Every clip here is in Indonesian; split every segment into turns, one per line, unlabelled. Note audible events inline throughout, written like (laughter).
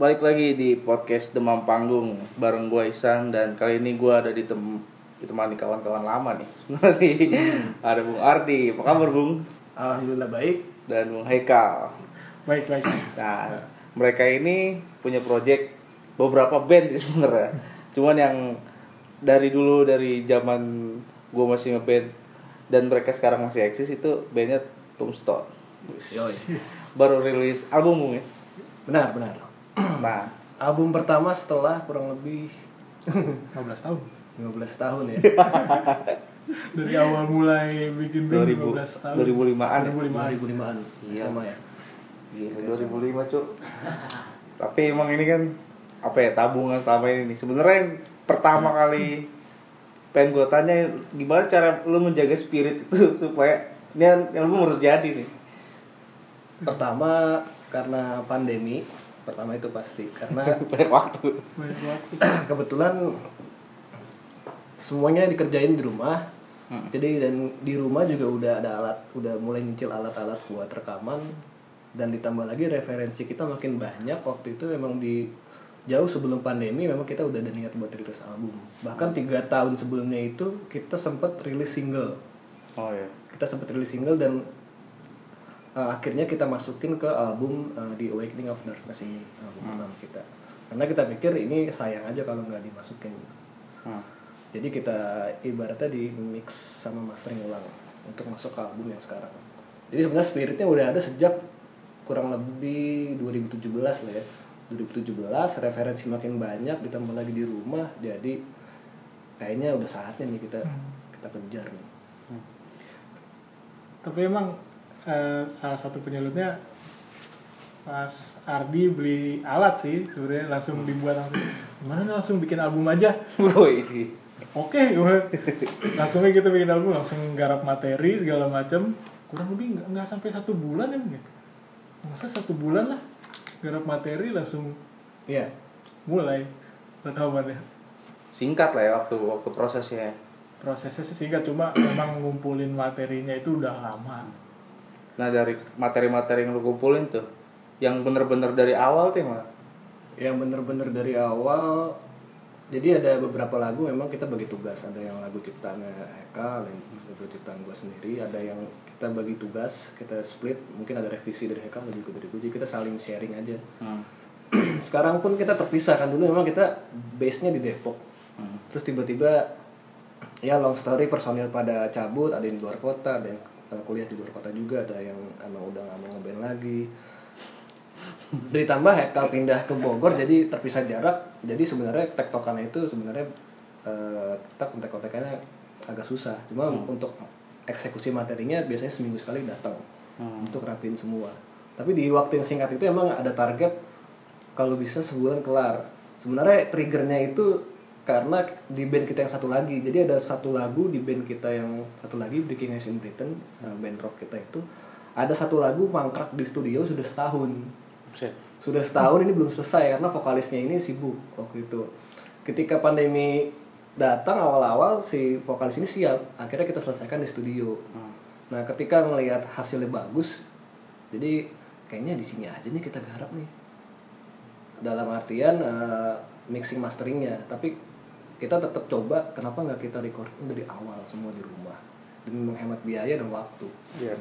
Balik lagi di podcast Demam Panggung bareng gue Isan dan kali ini gue ada di tem ditemani kawan-kawan lama nih. Nih, ada Bung Ardi, apa kabar Bung?
Alhamdulillah baik.
Dan Bung Haikal.
Baik baik.
Nah, mereka ini punya project beberapa band sih sebenarnya. Cuman yang dari dulu dari zaman gue masih ngeband dan mereka sekarang masih eksis itu bandnya Tombstone.
Yoi.
Baru rilis album Bung ya.
Benar benar.
Nah,
Album pertama setelah kurang lebih (laughs)
15 tahun
15 tahun ya. (laughs)
dari awal mulai bikin band
2000
15 tahun
2005-an ya?
2005
2005-an
Iya.
sama ya.
Gila, 2005 cuk Tapi emang ini kan apa ya tabungan selama ini nih. Sebenarnya yang pertama kali pengen gue tanya gimana cara lu menjaga spirit itu (laughs) supaya ini yang, yang lu harus jadi nih.
Pertama karena pandemi, pertama itu pasti karena (laughs)
Banyak waktu.
banyak waktu (clears throat)
kebetulan semuanya dikerjain di rumah.
Hmm.
Jadi dan di rumah juga udah ada alat, udah mulai nyicil alat-alat buat rekaman dan ditambah lagi referensi kita makin banyak waktu itu memang di jauh sebelum pandemi memang kita udah ada niat buat rilis album bahkan tiga tahun sebelumnya itu kita sempat rilis single
Oh ya.
kita sempat rilis single dan uh, akhirnya kita masukin ke album uh, The Awakening of Darkness ini album pertama kita. Karena kita pikir ini sayang aja kalau nggak dimasukin.
Hmm.
jadi kita ibaratnya di mix sama mastering ulang untuk masuk ke album yang sekarang. Jadi sebenarnya spiritnya udah ada sejak kurang lebih 2017 lah ya. 2017 referensi makin banyak ditambah lagi di rumah jadi kayaknya udah saatnya nih kita kita kejar nih.
Tapi emang eh, salah satu penyulutnya pas Ardi beli alat sih sebenarnya langsung dibuat langsung. Gimana nih, langsung bikin album aja?
Woi (laughs) ini.
oke gue langsungnya kita bikin album langsung garap materi segala macam kurang lebih nggak sampai satu bulan ya mungkin. Masa satu bulan lah garap materi langsung
iya.
mulai. Rekamannya
Singkat lah ya waktu waktu prosesnya.
prosesnya sih singkat cuma (clears throat) memang ngumpulin materinya itu udah lama
Nah dari materi-materi yang lu kumpulin tuh, yang bener-bener dari awal tuh mana?
yang bener-bener dari awal jadi ada beberapa lagu memang kita bagi tugas. Ada yang lagu ciptaannya Eka lagu ciptaan gue sendiri. Ada yang kita bagi tugas kita split. Mungkin ada revisi dari Eka ada juga dari gue jadi kita saling sharing aja.
Hmm. (clears throat)
sekarang pun kita terpisah kan dulu. Memang kita base nya di Depok.
Hmm.
terus tiba-tiba ya long story personil pada cabut. Ada yang di luar kota ada yang uh, kuliah di luar kota juga ada yang emang udah nggak mau ngeband lagi. Ditambah Hekal pindah ke Bogor jadi terpisah jarak. Jadi sebenarnya tektokannya itu sebenarnya uh, kita kontak-kontakannya agak susah. Cuma untuk eksekusi materinya biasanya seminggu sekali datang
Hmm.
untuk rapiin semua. Tapi di waktu yang singkat itu emang ada target kalau bisa sebulan kelar. Sebenarnya triggernya itu karena di band kita yang satu lagi. Jadi ada satu lagu di band kita yang satu lagi Breaking Ice in Britain nah, band rock kita itu. Ada satu lagu mangkrak di studio sudah setahun. Sudah setahun ini belum selesai karena vokalisnya ini sibuk waktu itu. Ketika pandemi datang awal-awal si vokalis ini siap. Akhirnya kita selesaikan di studio.
Hmm.
nah ketika ngelihat hasilnya bagus jadi kayaknya di sini aja nih kita garap nih. Dalam artian eh, mixing masteringnya. Tapi kita tetap coba kenapa nggak kita recording dari awal semua di rumah? Demi menghemat biaya dan waktu.
Iya.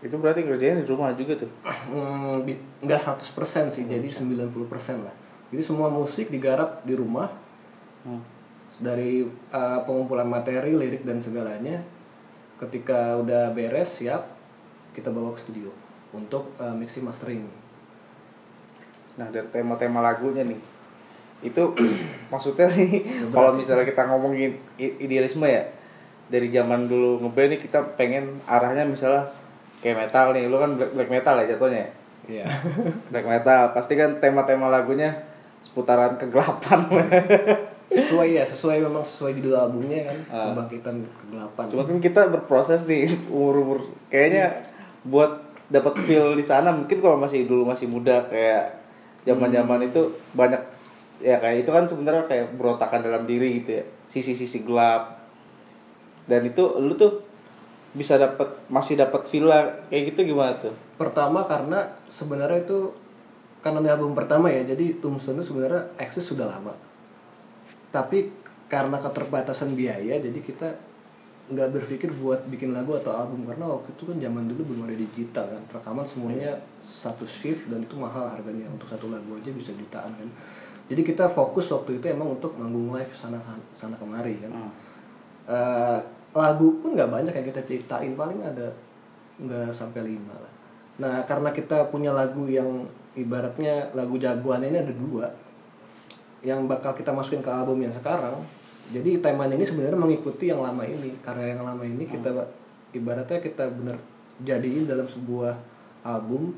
Itu berarti kerjanya di rumah juga tuh. (clears throat)
Hmm, bi- nggak 100% sih jadi 90% lah. Jadi semua musik digarap di rumah.
Hmm.
dari uh, pengumpulan materi lirik dan segalanya. Ketika udah beres siap kita bawa ke studio untuk uh, mixing mastering.
Nah dari tema-tema lagunya nih itu (clears throat) maksudnya nih kalau misalnya kita ngomongin idealisme ya dari zaman dulu ngeband nih kita pengen arahnya misalnya kayak metal nih lu kan black, black metal ya jatuhnya ya?
Iya. (laughs)
black metal pasti kan tema-tema lagunya seputaran kegelapan. (laughs)
Sesuai ya sesuai memang sesuai judul albumnya kan kebangkitan kegelapan.
Cuma kan kita berproses nih umur umur kayaknya buat dapat feel di sana mungkin kalau masih dulu masih muda kayak zaman zaman itu banyak ya kayak itu kan sebenarnya kayak berontakan dalam diri gitu ya. Sisi-sisi gelap. Dan itu lu tuh bisa dapat masih dapat villa kayak gitu gimana tuh?
Pertama karena sebenarnya itu karena ini album pertama ya. Jadi Tombstone itu sebenarnya eksis sudah lama. Tapi karena keterbatasan biaya jadi kita nggak berpikir buat bikin lagu atau album. Karena waktu itu kan zaman dulu belum ada digital kan. Rekaman semuanya satu shift dan itu mahal harganya. Untuk satu lagu aja bisa jutaan kan jadi kita fokus waktu itu emang untuk manggung live sana sana kemari kan.
Hmm.
Eh, lagu pun nggak banyak yang kita ciptain paling ada nggak sampai lima lah. Nah karena kita punya lagu yang ibaratnya lagu jagoan ini ada dua yang bakal kita masukin ke album yang sekarang. Jadi temanya ini sebenarnya mengikuti yang lama ini karena yang lama ini kita ibaratnya kita bener jadiin dalam sebuah album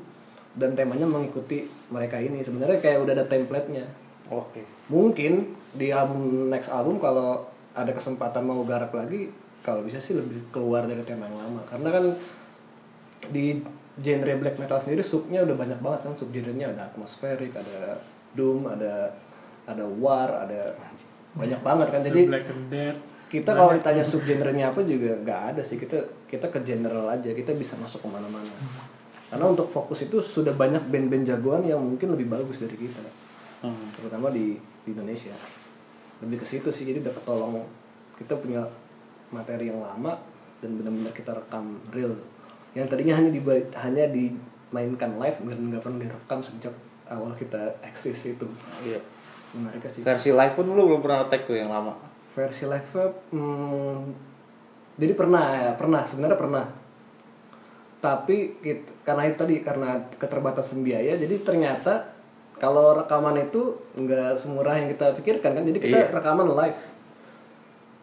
dan temanya mengikuti mereka ini. Sebenarnya kayak udah ada template-nya
Oke.
mungkin di album next album kalau ada kesempatan mau garap lagi kalau bisa sih lebih keluar dari tema yang lama. Karena kan di genre black metal sendiri subnya udah banyak banget kan. Sub genrenya ada atmosferik ada doom ada ada war ada banyak banget kan. Jadi
Black and Dead
kita kalau ditanya sub genrenya apa juga nggak ada sih. Kita kita ke general aja. Kita bisa masuk ke mana-mana. Karena untuk fokus itu sudah banyak band-band jagoan yang mungkin lebih bagus dari kita
Hmm.
terutama di, di Indonesia lebih ke situ sih jadi udah ketolong kita punya materi yang lama dan benar-benar kita rekam real yang tadinya hanya di hanya dimainkan live dan nggak pernah direkam sejak awal kita eksis itu
Iya.
menarik sih
Versi live pun lu belum pernah tag tuh yang lama.
versi live hmm, jadi pernah ya pernah sebenarnya pernah tapi karena itu tadi karena keterbatasan biaya jadi ternyata kalau rekaman itu nggak semurah yang kita pikirkan kan jadi kita
Iya.
rekaman live.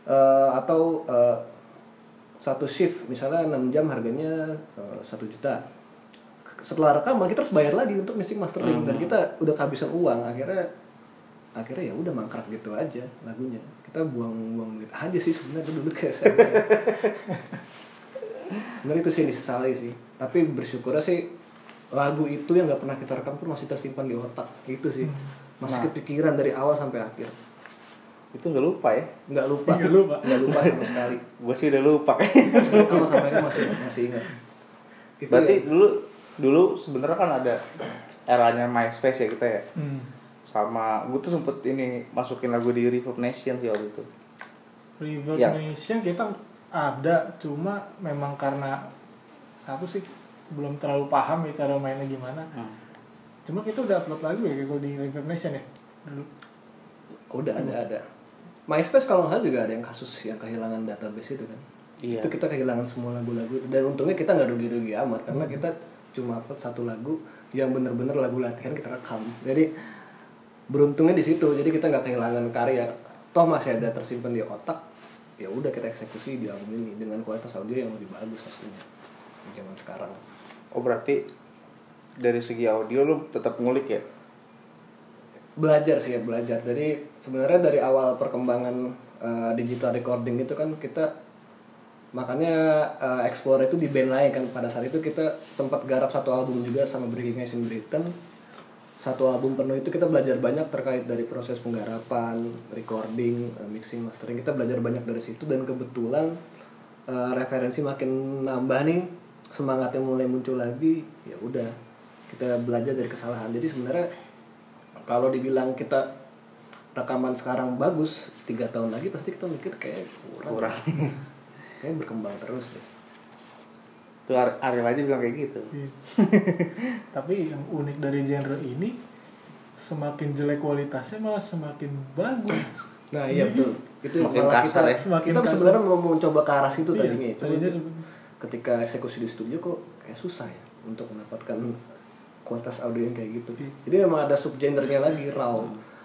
Eh, atau eh, satu shift misalnya 6 jam harganya eh, satu juta. Setelah rekaman kita harus bayar lagi untuk mixing mastering dan kita udah kehabisan uang. Akhirnya akhirnya ya udah mangkrak gitu aja lagunya. Kita buang-buang duit aja sih sebenarnya dulu kayak saya (laughs) sebenarnya itu sih yang disesali sih. Tapi bersyukurnya sih lagu itu yang nggak pernah kita rekam pun masih tersimpan di otak itu sih masih
Nah.
kepikiran dari awal sampai akhir
Itu nggak lupa ya.
nggak lupa
Nggak lupa.
nggak lupa sama sekali
Gua sih udah lupa. (laughs)
sama sampai akhir masih masih ingat Itu
Berarti
ya.
dulu dulu sebenarnya kan ada eranya MySpace ya kita ya.
hmm.
Sama gue tuh sempet ini masukin lagu di Reverb Nation sih waktu itu.
River
Ya.
Nation kita ada cuma memang karena satu sih belum terlalu paham ya cara mainnya gimana. Cuma kita udah upload lagu ya kalau di River Nation ya? Dulu.
Udah ada ada. MySpace kalau nggak salah juga ada yang kasus yang kehilangan database itu kan?
Iya.
itu kita kehilangan semua lagu-lagu. Dan untungnya kita nggak rugi-rugi amat karena kita cuma upload satu lagu yang bener-bener lagu latihan kita rekam. Jadi beruntungnya di situ. Jadi kita nggak kehilangan karya. Toh masih ada tersimpan di otak. Ya udah kita eksekusi di album ini dengan kualitas audio yang lebih bagus pastinya zaman sekarang
Oh berarti dari segi audio lu tetap ngulik ya?
belajar sih ya belajar. Jadi sebenarnya dari awal perkembangan eh, digital recording itu kan kita makanya eh, explore itu di band lain kan. Pada saat itu kita sempat garap satu album juga sama Breaking Ice in Britain. Satu album penuh itu kita belajar banyak terkait dari proses penggarapan recording eh, mixing mastering. Kita belajar banyak dari situ dan kebetulan eh, referensi makin nambah nih semangatnya mulai muncul lagi ya udah kita belajar dari kesalahan jadi sebenarnya kalau dibilang kita rekaman sekarang bagus tiga tahun lagi pasti kita mikir kayak kurang,
Kurang. (laughs)
kayak berkembang terus deh
Tuh Ar- Ariel aja bilang kayak gitu.
Iya. (laughs) tapi yang unik dari genre ini semakin jelek kualitasnya malah semakin bagus
nah iya betul itu
Makin kasar
kita
ya.
Semakin
kita
kasar.
sebenarnya mau mencoba ke arah situ
Iya,
tadinya cuma
tadinya
ketika eksekusi di studio kok kayak susah ya untuk mendapatkan kualitas audio yang kayak gitu.
Iya.
jadi memang ada subgenrenya lagi raw.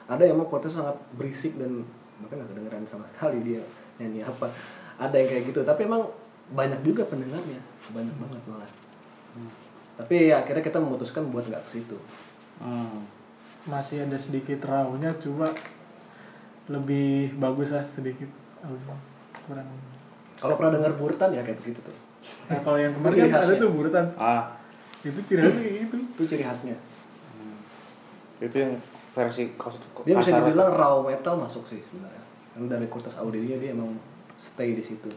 Ada yang mau kualitas sangat berisik dan bahkan nggak kedengeran sama sekali dia nyanyi apa. Ada yang kayak gitu tapi emang banyak juga pendengarnya. Banyak banget malah. Tapi ya akhirnya kita memutuskan buat nggak ke situ.
Hmm.
masih ada sedikit rawnya cuma lebih bagus lah sedikit kurang.
Kalau pernah dengar burtan ya kayak begitu tuh
nah kalau yang
Itu
kemarin
ciri
kan ada
khasnya.
tuh burutan
Ah,
itu ciri khasnya kayak gitu
itu ciri khasnya.
Itu yang versi kos-
dia bisa dibilang raw metal masuk sih sebenarnya. Karena dari kualitas audionya dia emang stay di situ.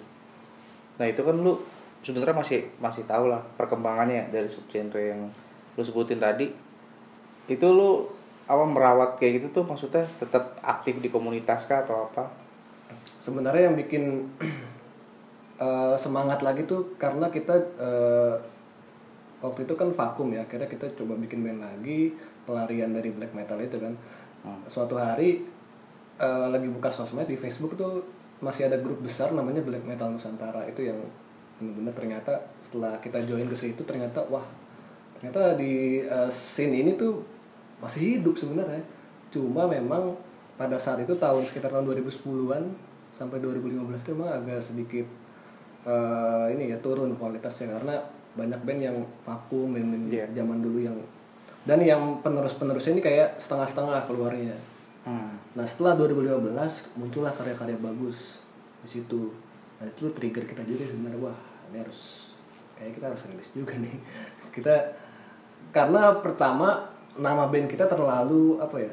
Nah itu kan lu sebenarnya masih masih tahu lah perkembangannya dari subgenre yang lu sebutin tadi. itu lu apa merawat kayak gitu tuh maksudnya tetap aktif di komunitas kah atau apa?
Sebenarnya yang bikin (clears throat) eh, semangat lagi tuh karena kita eh, waktu itu kan vakum ya akhirnya kita coba bikin band lagi pelarian dari black metal itu kan. Suatu hari eh, lagi buka sosmed di Facebook tuh masih ada grup besar namanya Black Metal Nusantara itu yang benar-benar ternyata setelah kita join ke situ ternyata wah ternyata di eh, scene ini tuh masih hidup sebenarnya. Cuma memang pada saat itu tahun sekitar tahun 2010-an sampai 2015 itu memang agak sedikit eh, ini ya turun kualitasnya karena banyak band yang vakum band-band
Iya.
zaman dulu yang dan yang penerus-penerusnya ini kayak setengah-setengah keluarnya
Hmm.
Nah setelah 2015 muncullah karya-karya bagus di situ. Nah itu trigger kita juga sebenarnya wah ini harus kayak kita harus rilis juga nih. (laughs) Kita karena pertama nama band kita terlalu apa ya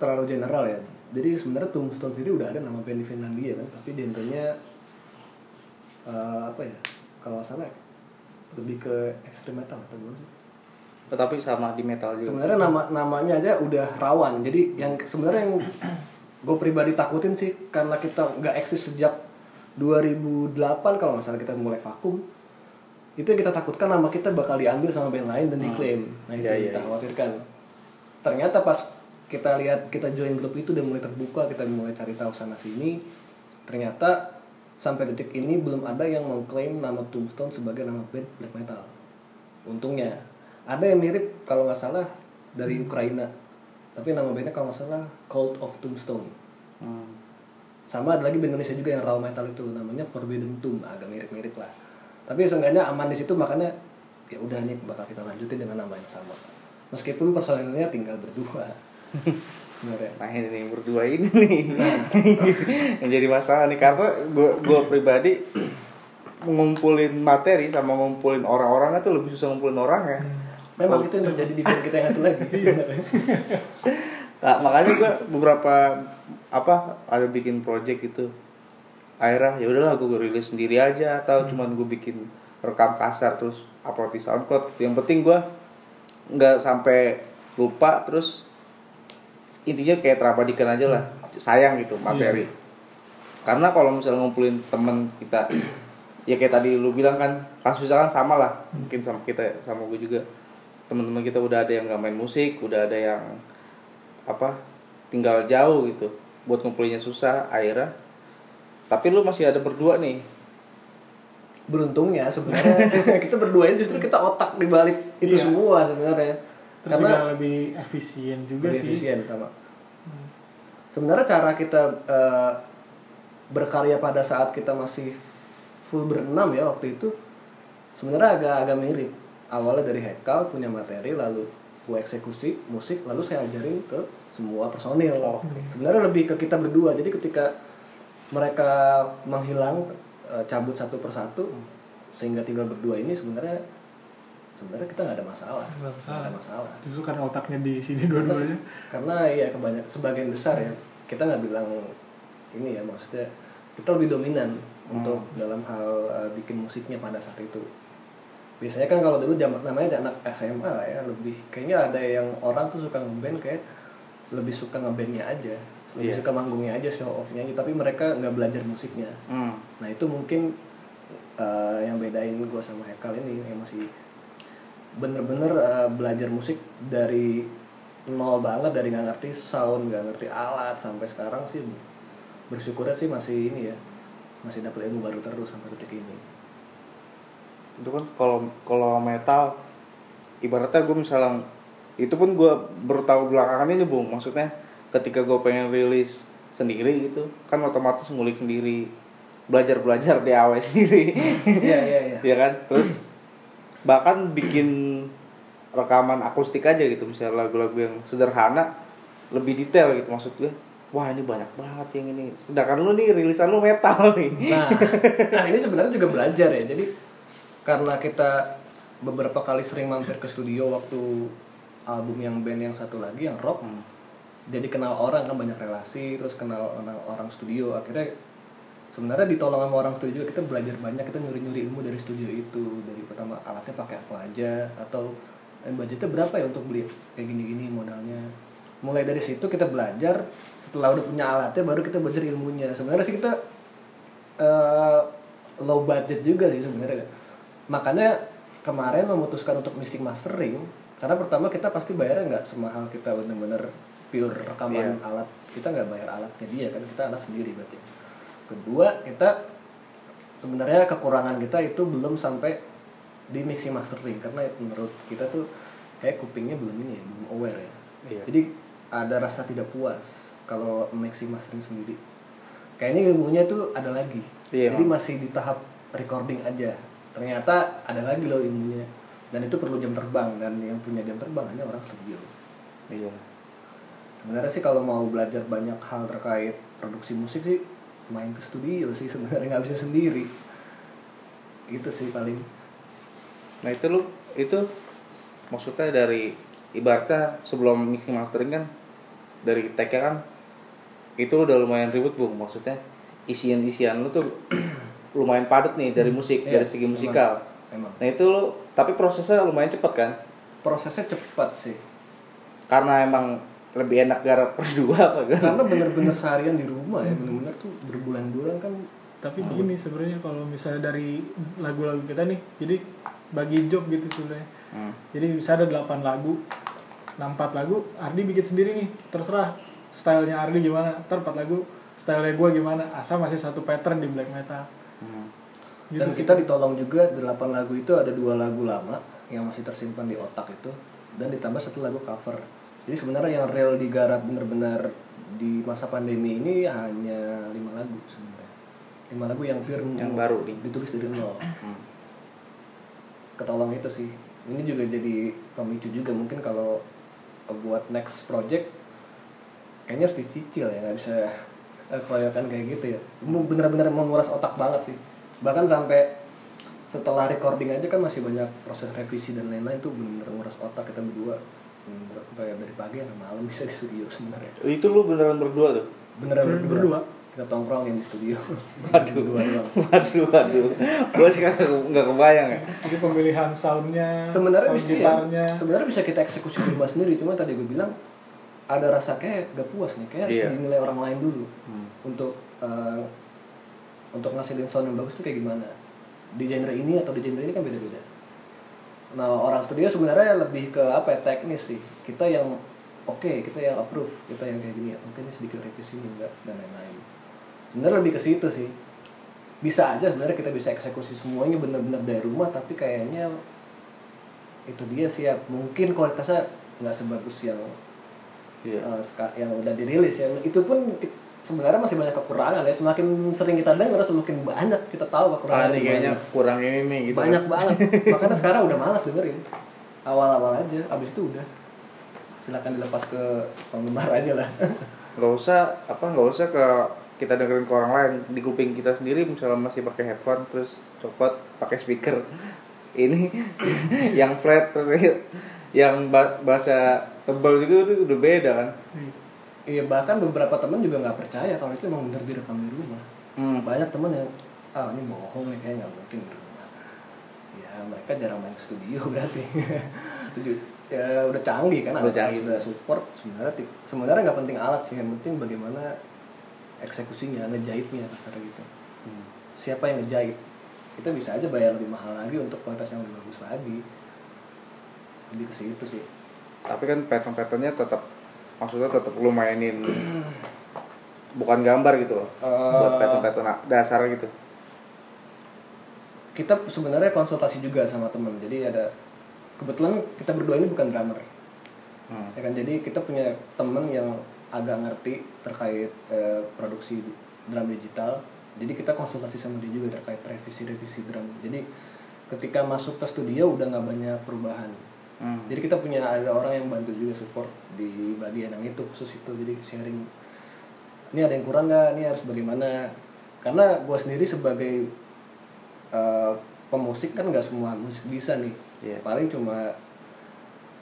terlalu general ya. Jadi sebenarnya Tombstone sendiri udah ada nama band di Finlandia kan, tapi genrenya eh, apa ya? Kalau salah lebih ke extreme metal atau gimana sih?
tapi sama di metal juga.
Sebenarnya nama namanya aja udah rawan. Jadi yang sebenarnya yang gue pribadi takutin sih karena kita nggak eksis sejak 2008 kalau nggak salah kita mulai vakum itu yang kita takutkan nama kita bakal diambil sama band lain dan diklaim. Nah itu
Iya,
yang
iya,
kita
iya.
khawatirkan. Ternyata pas kita lihat kita join grup itu udah mulai terbuka kita mulai cari tahu sana sini ternyata sampai detik ini belum ada yang mengklaim nama Tombstone sebagai nama band black metal. Untungnya ada yang mirip kalau nggak salah dari Ukraina. Tapi nama bandnya kalau nggak salah Cult of Tombstone.
Hmm.
sama ada lagi band Indonesia juga yang raw metal itu namanya Forbidden Tomb. Agak mirip-mirip lah. Tapi seenggaknya aman di situ makanya ya udah nih bakal kita lanjutin dengan nama yang sama. Meskipun personilnya tinggal berdua (laughs) sebenarnya
Nah ini nih berdua ini nih yang jadi masalah nih karena gue gue pribadi ngumpulin materi sama ngumpulin orang-orangnya tuh lebih susah ngumpulin orang ya.
memang itu yang terjadi di kita yang satu lagi
Nah, makanya gue beberapa apa ada bikin project gitu. Akhirnya ya udahlah gue rilis sendiri aja atau cuman gue bikin rekam kasar terus upload di SoundCloud. Yang penting gue nggak sampai lupa terus intinya kayak terabadikan aja lah. Sayang gitu materi. Karena kalau misalnya ngumpulin temen kita (clears throat) ya kayak tadi lu bilang kan kasusnya kan sama lah. Mungkin sama kita sama gue juga. Teman-teman kita udah ada yang nggak main musik udah ada yang apa tinggal jauh gitu. Buat ngumpulinnya susah akhirnya. Tapi lu masih ada berdua nih.
Beruntungnya sebenarnya. (laughs) Kita berdua ini justru kita otak di balik itu
Iya.
semua sebenarnya
Terus juga lebih efisien juga
lebih
sih.
efisien sama. Sebenarnya cara kita eh, berkarya pada saat kita masih full berenam ya waktu itu sebenarnya agak agak mirip. Awalnya dari Hekal punya materi lalu gue eksekusi musik lalu saya ajarin ke semua personil. Sebenarnya lebih ke kita berdua. Jadi ketika mereka menghilang eh, cabut satu persatu sehingga tinggal berdua ini sebenarnya sebenarnya kita nggak ada masalah
Nggak masalah.
ada masalah
Justru karena otaknya di sini dua-duanya.
karena ya kebanyak sebagian besar ya kita nggak bilang ini ya maksudnya kita lebih dominan untuk dalam hal uh, bikin musiknya pada saat itu biasanya kan kalau dulu zaman namanya anak SMA lah ya lebih kayaknya ada yang orang tuh suka ngeband kayak lebih suka ngebandnya aja lebih
Iya.
suka manggungnya aja show offnya tapi mereka nggak belajar musiknya
hmm.
Nah itu mungkin uh, yang bedain gue sama Hekal ini yang masih bener-bener uh, belajar musik dari nol banget dari nggak ngerti sound nggak ngerti alat sampai sekarang sih bersyukurnya sih masih ini ya masih dapat ilmu baru terus sampai detik ini.
itu kan kalau kalau metal ibaratnya gue misalnya itu pun gue baru tahu belakangan ini bung maksudnya ketika gue pengen rilis sendiri gitu kan otomatis ngulik sendiri belajar belajar DAW (laughs) sendiri
Iya iya iya.
ya kan terus bahkan bikin rekaman akustik aja gitu misalnya lagu-lagu yang sederhana lebih detail gitu maksud gue wah ini banyak banget yang ini sedangkan lu nih rilisan lu metal nih
Nah, (laughs) nah ini sebenarnya juga belajar ya. Jadi karena kita beberapa kali sering mampir ke studio waktu album yang band yang satu lagi yang rock,
Hmm.
jadi kenal orang kan banyak relasi, terus kenal orang, orang studio. Akhirnya sebenarnya ditolong sama orang studio juga kita belajar banyak, kita nyuri-nyuri ilmu dari studio itu. Dari pertama alatnya pakai apa aja atau dan budgetnya berapa ya untuk beli kayak gini-gini modalnya. Mulai dari situ kita belajar setelah udah punya alatnya baru kita belajar ilmunya. Sebenarnya sih kita eh, low budget juga sih sebenarnya. Makanya kemarin memutuskan untuk mixing mastering karena pertama kita pasti bayarnya nggak semahal kita bener-bener pure rekaman
Iya.
alat. Kita nggak bayar alatnya dia kan kita alat sendiri berarti kedua kita sebenarnya kekurangan kita itu belum sampai di mixing mastering karena menurut kita tuh kayak kupingnya belum ini ya belum aware ya
Iya.
jadi ada rasa tidak puas kalau mixing mastering sendiri kayaknya ilmunya tuh ada lagi
Iya,
jadi
emang.
masih di tahap recording aja ternyata ada lagi loh ilmunya dan itu perlu jam terbang dan yang punya jam terbang hanya orang studio
Iya.
sebenarnya sih kalau mau belajar banyak hal terkait produksi musik sih main ke studio sih sebenarnya nggak bisa sendiri. Gitu sih paling.
Nah itu lu itu maksudnya dari ibaratnya sebelum mixing mastering kan dari tag kan itu udah lumayan ribet bung. Maksudnya isian-isian lu tuh (clears throat) lumayan padat nih dari musik
Iya,
dari segi
emang.
musikal.
emang.
Nah itu lu tapi prosesnya lumayan cepet kan?
Prosesnya cepat sih.
Karena emang lebih enak garap (laughs) berdua apa kan?
karena bener-bener seharian di rumah ya bener-bener tuh berbulan-bulan kan
tapi gini sebenarnya kalau misalnya dari lagu-lagu kita nih jadi bagi job gitu sebenarnya
Hmm.
jadi bisa ada 8 lagu nah 4 lagu Ardi bikin sendiri nih terserah stylenya Ardi gimana ntar 4 lagu stylenya gue gimana asal masih satu pattern di black metal
Hmm.
gitu
dan
sih.
kita ditolong juga delapan lagu itu ada dua lagu lama yang masih tersimpan di otak itu dan ditambah satu lagu cover jadi sebenarnya yang real digarap benar-benar di masa pandemi ini hanya lima lagu sebenarnya. Lima lagu yang pure
Yang baru nih.
ditulis dari nol.
Hmm.
ketolong itu sih. Ini juga jadi pemicu juga mungkin kalau buat next project kayaknya harus dicicil ya nggak bisa (laughs) keroyokan kayak gitu ya. Bener-bener menguras otak banget sih. Bahkan sampai setelah recording aja kan masih banyak proses revisi dan lain-lain tuh bener-bener nguras otak kita berdua kayak dari pagi sampai malam bisa di studio sebenarnya
Itu lu beneran berdua tuh?
beneran
Ber-
berdua.
berdua.
kita tongkrongin di studio (laughs)
Waduh. Waduh, waduh. Gue sih nggak nggak kebayang ya.
jadi pemilihan soundnya
sebenarnya
sound
bisa ya,
gitarnya
sebenarnya bisa kita eksekusi di rumah sendiri cuma tadi gue bilang ada rasa kayak gak puas nih kayak harus
Iya.
dinilai orang lain dulu
Hmm.
untuk eh, untuk ngasilin sound yang bagus tuh kayak gimana di genre ini atau di genre ini kan beda-beda nah orang studio sebenarnya lebih ke apa ya teknis sih. Kita yang oke kita yang approve kita yang kayak gini. Oke ini sedikit revisi ini enggak dan lain-lain. Sebenarnya lebih ke situ sih. Bisa aja sebenarnya kita bisa eksekusi semuanya benar-benar dari rumah tapi kayaknya itu dia sih ya. Mungkin kualitasnya nggak sebagus yang
Iya.
eh, seka- yang udah dirilis ya. Itu pun sebenarnya masih banyak kekurangan ya. Semakin sering kita dengar semakin banyak kita tahu
Ah,
kekurangan
ini kayaknya kurang ini nih gitu.
banyak
kan.
banget. (laughs) Makanya sekarang udah malas dengerin. Awal-awal aja abis itu udah. Silakan dilepas ke penggemar aja lah. (laughs)
Nggak usah apa nggak usah ke kita dengerin ke orang lain. Di kuping kita sendiri misalnya masih pakai headphone terus copot pakai speaker. Ini (laughs) yang flat terus yang ba- bahasa tebal juga itu udah beda kan
iya bahkan beberapa teman juga nggak percaya kalau itu emang bener direkam di rumah.
Hmm.
banyak teman yang ah ini bohong nih kayak nggak mungkin di rumah. Ya mereka jarang main ke studio (laughs) berarti. Ya udah canggih kan
Udah
alat
canggih.
sudah support sebenarnya sebenarnya nggak penting alat sih yang penting bagaimana eksekusinya ngejahitnya kasar gitu.
Hmm.
siapa yang ngejahit? Kita bisa aja bayar lebih mahal lagi untuk kualitas yang lebih bagus lagi. Lebih ke situ sih.
Tapi kan pattern-patternnya tetap maksudnya tetap lu mainin bukan gambar gitu loh buat
Eh,
pattern-pattern dasar gitu.
Kita sebenarnya konsultasi juga sama temen jadi ada kebetulan kita berdua ini bukan drummer.
Hmm.
ya kan? Jadi kita punya temen yang agak ngerti terkait eh, produksi drum digital. Jadi kita konsultasi sama dia juga terkait revisi-revisi drum. Jadi ketika masuk ke studio udah nggak banyak perubahan
Hmm.
jadi kita punya ada orang yang bantu juga support di bagian yang itu khusus itu. Jadi sharing ini ada yang kurang nggak? Ini harus bagaimana? Karena gue sendiri sebagai eh, pemusik kan nggak semua musik bisa nih.
Iya.
paling cuma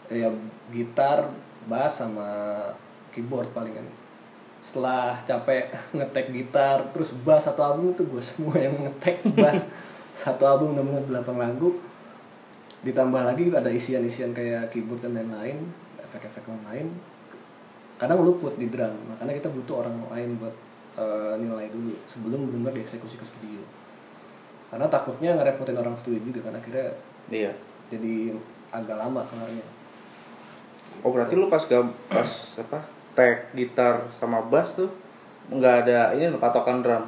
ya gitar bass sama keyboard paling kan. Setelah capek (laughs) ngetek gitar terus bass satu album itu gue semua yang ngetek bass. (laughs) Satu album benar-benar 8 lagu ditambah lagi ada isian-isian kayak keyboard dan lain-lain efek-efek lain-lain kadang luput di drum makanya kita butuh orang lain buat eh, nilai dulu sebelum benar dieksekusi ke studio karena takutnya ngerepotin orang studio juga kan akhirnya
Iya.
jadi agak lama kelarnya
Oh berarti lu pas gak pas apa tag gitar sama bass tuh nggak ada ini patokan drum.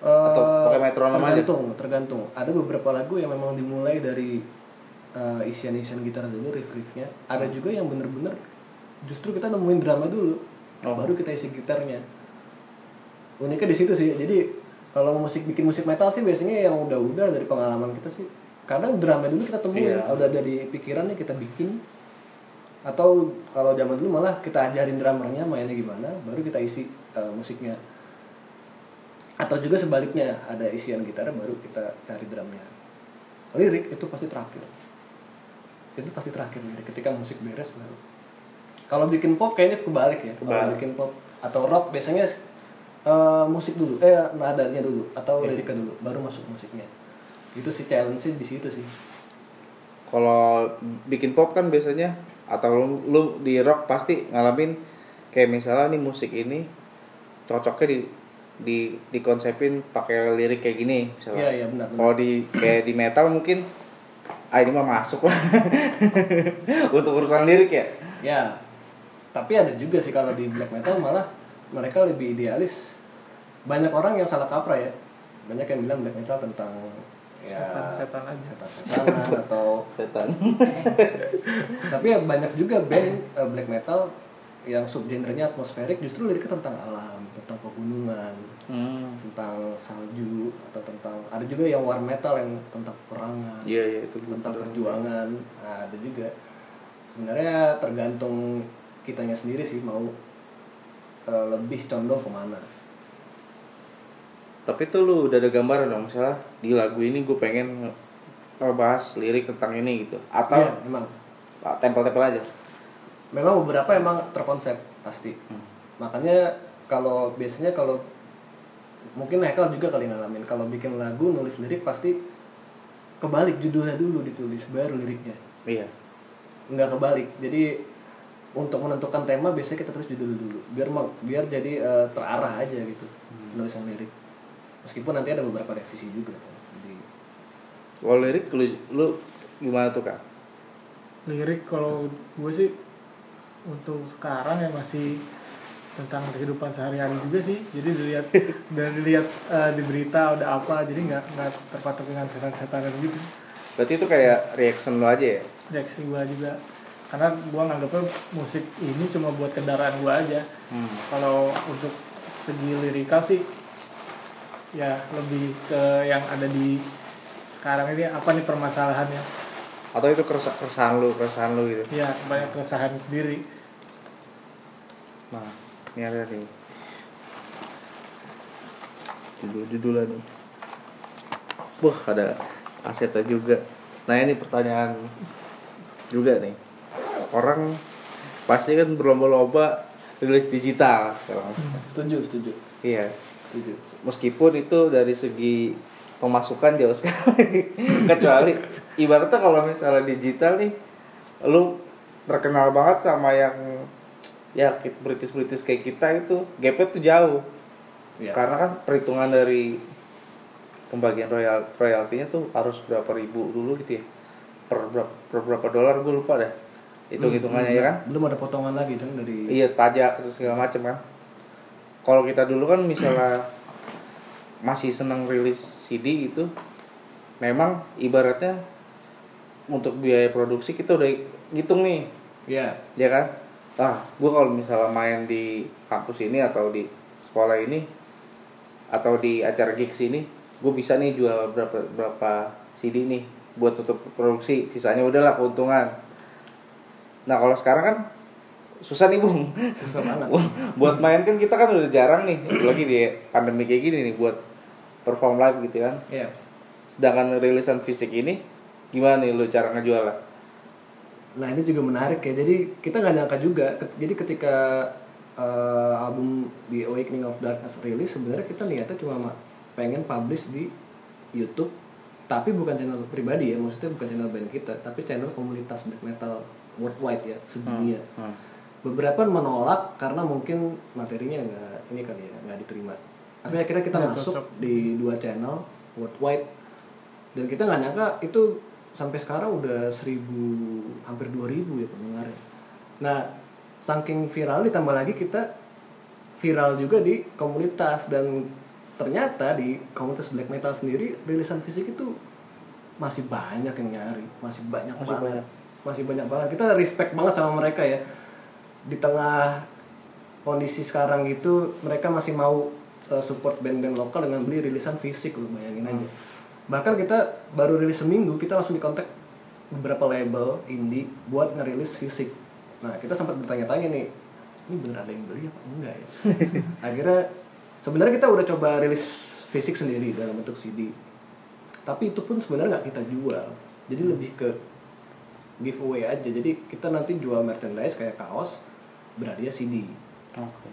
Atau
Eh,
pakai metronom aja?
tergantung tergantung ada beberapa lagu yang memang dimulai dari eh, isian-isian gitar dulu riff-riffnya. Ada
Hmm.
juga yang bener-bener justru kita nemuin drama dulu
Oh.
baru kita isi gitarnya. Uniknya di situ sih. Jadi kalau musik bikin musik metal sih biasanya yang udah-udah dari pengalaman kita sih. Kadang drama dulu kita temuin.
Iya.
udah ada di pikirannya kita bikin. Atau kalau zaman dulu malah kita ajarin drummernya mainnya gimana baru kita isi eh, musiknya. Atau juga sebaliknya ada isian gitar baru kita cari drumnya. Lirik itu pasti terakhir itu pasti terakhir lirik ketika musik beres baru kalau bikin pop kayaknya kebalik ya kalau bikin pop atau rock biasanya eh, musik dulu eh nadanya dulu atau
Iya.
liriknya dulu baru masuk musiknya itu sih challenge di situ sih
Kalau bikin pop kan biasanya atau lu, lu di rock pasti ngalamin kayak misalnya nih musik ini cocoknya di di dikonsepin pakai lirik kayak gini misalnya.
Iya, iya, benar, benar.
Kalau di kayak di metal mungkin ah ini mah masuk lah (laughs) untuk urusan lirik ya.
ya tapi ada juga sih kalau di black metal malah mereka lebih idealis banyak orang yang salah kaprah ya banyak yang bilang black metal tentang ya
Setan-setan aja.
setan-setanan atau (laughs)
Setan. (laughs)
tapi ya banyak juga band eh, black metal yang subgenrenya atmosferik justru liriknya tentang alam tentang pegunungan
Hmm.
tentang salju atau tentang ada juga yang war metal yang tentang perangan
Iya iya itu
tentang perjuangan nah, ada juga. Sebenarnya tergantung kitanya sendiri sih mau eh, lebih condong ke mana.
Tapi tuh lu udah ada gambaran dong misalnya di lagu ini gue pengen nge- ngebahas lirik tentang ini gitu. Atau
Iya, memang
ah, tempel-tempel aja.
Memang beberapa emang terkonsep pasti.
Hmm.
makanya kalau biasanya kalau mungkin Hekel juga kali ngalamin kalau bikin lagu nulis lirik pasti kebalik judulnya dulu ditulis baru liriknya.
Iya.
nggak kebalik. Jadi untuk menentukan tema biasanya kita tulis judul dulu. Biar mau biar jadi eh, terarah aja gitu penulisan lirik. Meskipun nanti ada beberapa revisi juga. Jadi
Kalau lirik lu, lu gimana tuh kak?
lirik kalau gue sih untuk sekarang ya masih tentang kehidupan sehari-hari juga sih. Jadi dilihat (laughs) dari lihat eh, di berita udah apa jadi nggak nggak terpatok dengan setan-setanan gitu.
Berarti itu kayak reaction lu aja ya?
reaksi gue juga. Karena gue nganggapnya musik ini cuma buat kendaraan gue aja.
Hmm.
kalau untuk segi lirikal sih ya lebih ke yang ada di sekarang ini apa nih permasalahannya
Atau itu keresahan, keresahan lu, keresahan lu gitu?
ya banyak keresahan sendiri
Nah, ini ada nih. Judul-judulan nih. Wah, ada asetnya juga. Nah, ini pertanyaan juga nih. Orang pasti kan berlomba-lomba rilis digital sekarang.
setuju setuju
Iya.
setuju
Meskipun itu dari segi pemasukan jauh sekali. (laughs) Kecuali ibaratnya kalau misalnya digital nih lu terkenal banget sama yang ya British-British kayak kita itu gapnya tuh jauh.
Iya.
Karena kan perhitungan dari pembagian royal royaltinya tuh harus berapa ribu dulu gitu ya. Per berapa, per berapa dolar gue lupa dah. Hitung-hitungannya ya kan?
belum ada potongan lagi kan dari
Iya pajak terus segala macem kan. Kalau kita dulu kan misalnya masih seneng rilis CD gitu, memang ibaratnya untuk biaya produksi kita udah ngitung nih,
ya
ya kan? Ah, gue kalau misalnya main di kampus ini atau di sekolah ini atau di acara gigs ini, gue bisa nih jual berapa berapa CD nih buat tutup produksi, sisanya udahlah keuntungan. Nah kalau sekarang kan susah nih bung,
susah banget. (laughs)
Buat main kan kita kan udah jarang nih lagi di pandemi kayak gini nih buat perform live gitu kan
ya
sedangkan rilisan fisik ini gimana nih lu cara ngejualnya
Nah ini juga menarik ya. Jadi kita nggak nyangka juga. Jadi ketika eh, album The Awakening of Darkness rilis, sebenarnya kita niatnya cuma ma- pengen publish di YouTube tapi bukan channel pribadi ya maksudnya bukan channel band kita tapi channel komunitas black metal worldwide ya sedunia
Hmm.
beberapa menolak karena mungkin materinya nggak ini kali ya nggak diterima tapi akhirnya kita
Nggak
masuk
cocok.
di dua channel worldwide. Dan kita nggak nyangka itu sampai sekarang udah seribu hampir 2000 ya pendengarnya. Nah saking viral ditambah lagi kita viral juga di komunitas. Dan ternyata di komunitas black metal sendiri rilisan fisik itu masih banyak yang nyari. Masih banyak
Masih
banget.
banyak.
masih banyak banget. Kita respect banget sama mereka ya. Di tengah kondisi sekarang gitu mereka masih mau uh, support band-band lokal dengan beli rilisan fisik lu bayangin aja. Bahkan kita baru rilis seminggu kita langsung dikontak beberapa label indie buat ngerilis fisik. Nah kita sempat bertanya-tanya nih ini bener ada yang beli apa enggak ya? (laughs) Akhirnya sebenarnya kita udah coba rilis fisik sendiri dalam bentuk CD tapi itu pun sebenarnya nggak kita jual. Jadi lebih ke giveaway aja. Jadi kita nanti jual merchandise kayak kaos berhadiah CD
Oke.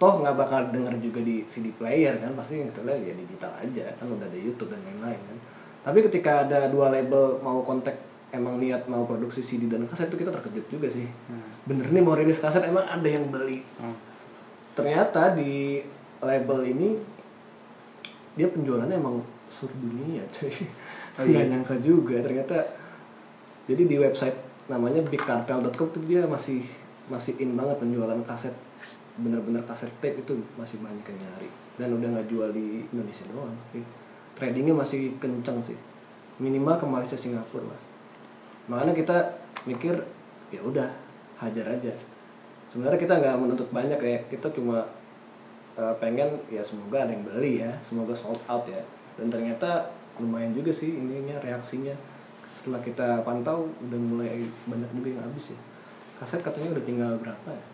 Toh nggak bakal denger juga di CD player kan pasti yang setelah ya digital aja kan udah ada YouTube dan lain-lain kan. Tapi ketika ada dua label mau kontak emang niat mau produksi CD dan kaset itu kita terkejut juga sih. Bener nih mau rilis kaset emang ada yang beli.
Hmm.
ternyata di label ini dia penjualannya emang seluruh dunia cuy (laughs)
Oh,
nggak
iya.
nyangka juga. Ternyata jadi di website namanya bigcartel.com tuh dia masih masih in banget penjualan kaset bener-bener kaset tape itu masih banyak yang nyari. Dan udah nggak jual di Indonesia doang. Sih. tradingnya masih kenceng sih. Minimal ke Malaysia Singapura lah. Makanya kita mikir ya udah hajar aja. Sebenarnya kita nggak menuntut banyak ya. Kita cuma eh, pengen ya semoga ada yang beli ya. Semoga sold out ya. Dan ternyata lumayan juga sih ininya reaksinya. Setelah kita pantau udah mulai banyak juga yang habis ya. Kaset katanya udah tinggal berapa ya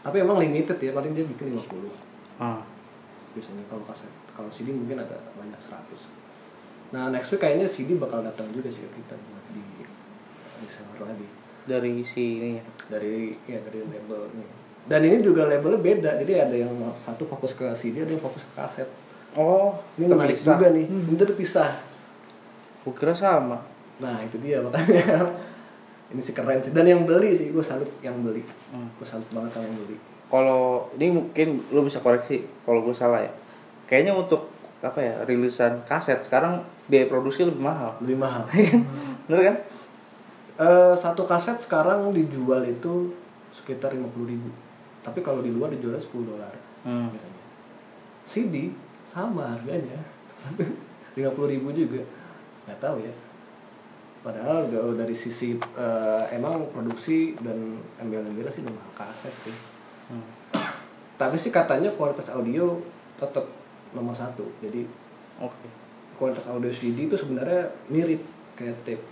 tapi emang limited ya paling dia bikin 50
Ah.
biasanya kalau kaset kalau CD mungkin agak banyak 100 nah next week kayaknya CD bakal datang juga sih ke kita buat di reseller lagi
Dari si ini ya.
dari ya dari label ini dan ini juga labelnya beda jadi ada yang satu fokus ke CD ada yang fokus ke kaset
Oh,
ini menarik
terpisah.
juga nih ini terpisah
Gua kira sama.
nah itu dia makanya ini sih keren sih dan yang beli sih gue salut yang beli
Hmm.
gue salut banget sama yang beli
Kalau ini mungkin lu bisa koreksi kalau gue salah ya. Kayaknya untuk apa ya rilisan kaset sekarang biaya produksi lebih mahal.
lebih mahal (laughs)
Bener kan?
Eh, satu kaset sekarang dijual itu sekitar 50.000 ribu tapi kalau di luar dijualnya 10 dolar
Hmm.
biasanya. CD sama harganya (laughs) 50.000 ribu juga nggak tahu ya padahal kalau dari sisi eh, emang produksi dan embel-embelnya sih udah mahal kaset sih
Hmm.
tapi sih katanya kualitas audio tetap nomor satu jadi
Oke.
kualitas audio CD itu sebenarnya mirip kayak tape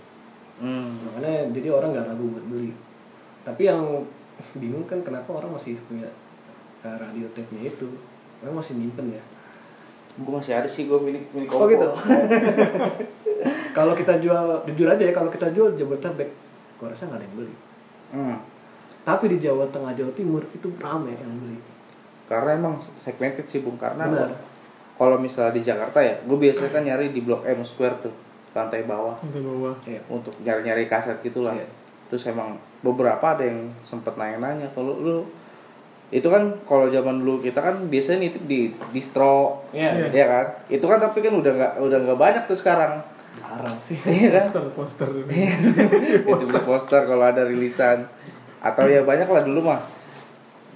Hmm.
makanya jadi orang nggak ragu buat beli tapi yang (laughs) bingung kan kenapa orang masih punya eh, radio tape nya itu memang masih nyimpen ya
Gue masih ada sih gue milik milik
oh
Oppo.
gitu (laughs) kalau kita jual jujur aja ya kalau kita jual Jabodetabek gua rasa nggak ada yang beli
Hmm.
tapi di Jawa Tengah Jawa Timur itu ramai yang beli
Karena emang segmented sih bung karena
Benar.
kalau misalnya di Jakarta ya, gue biasanya kan nyari di Blok M Square tuh lantai bawah
Untuk bawah.
Iya.
untuk nyari-nyari kaset gitulah.
Iya.
Terus emang beberapa ada yang sempet nanya-nanya kalau lu itu kan kalau zaman dulu kita kan biasanya nitip di distro
Iya.
ya kan? Itu kan tapi kan udah nggak udah nggak banyak tuh sekarang.
Jarang sih.
Iya kan?
Poster, poster. (laughs)
itu di poster kalau ada rilisan. Atau ya banyak lah dulu mah.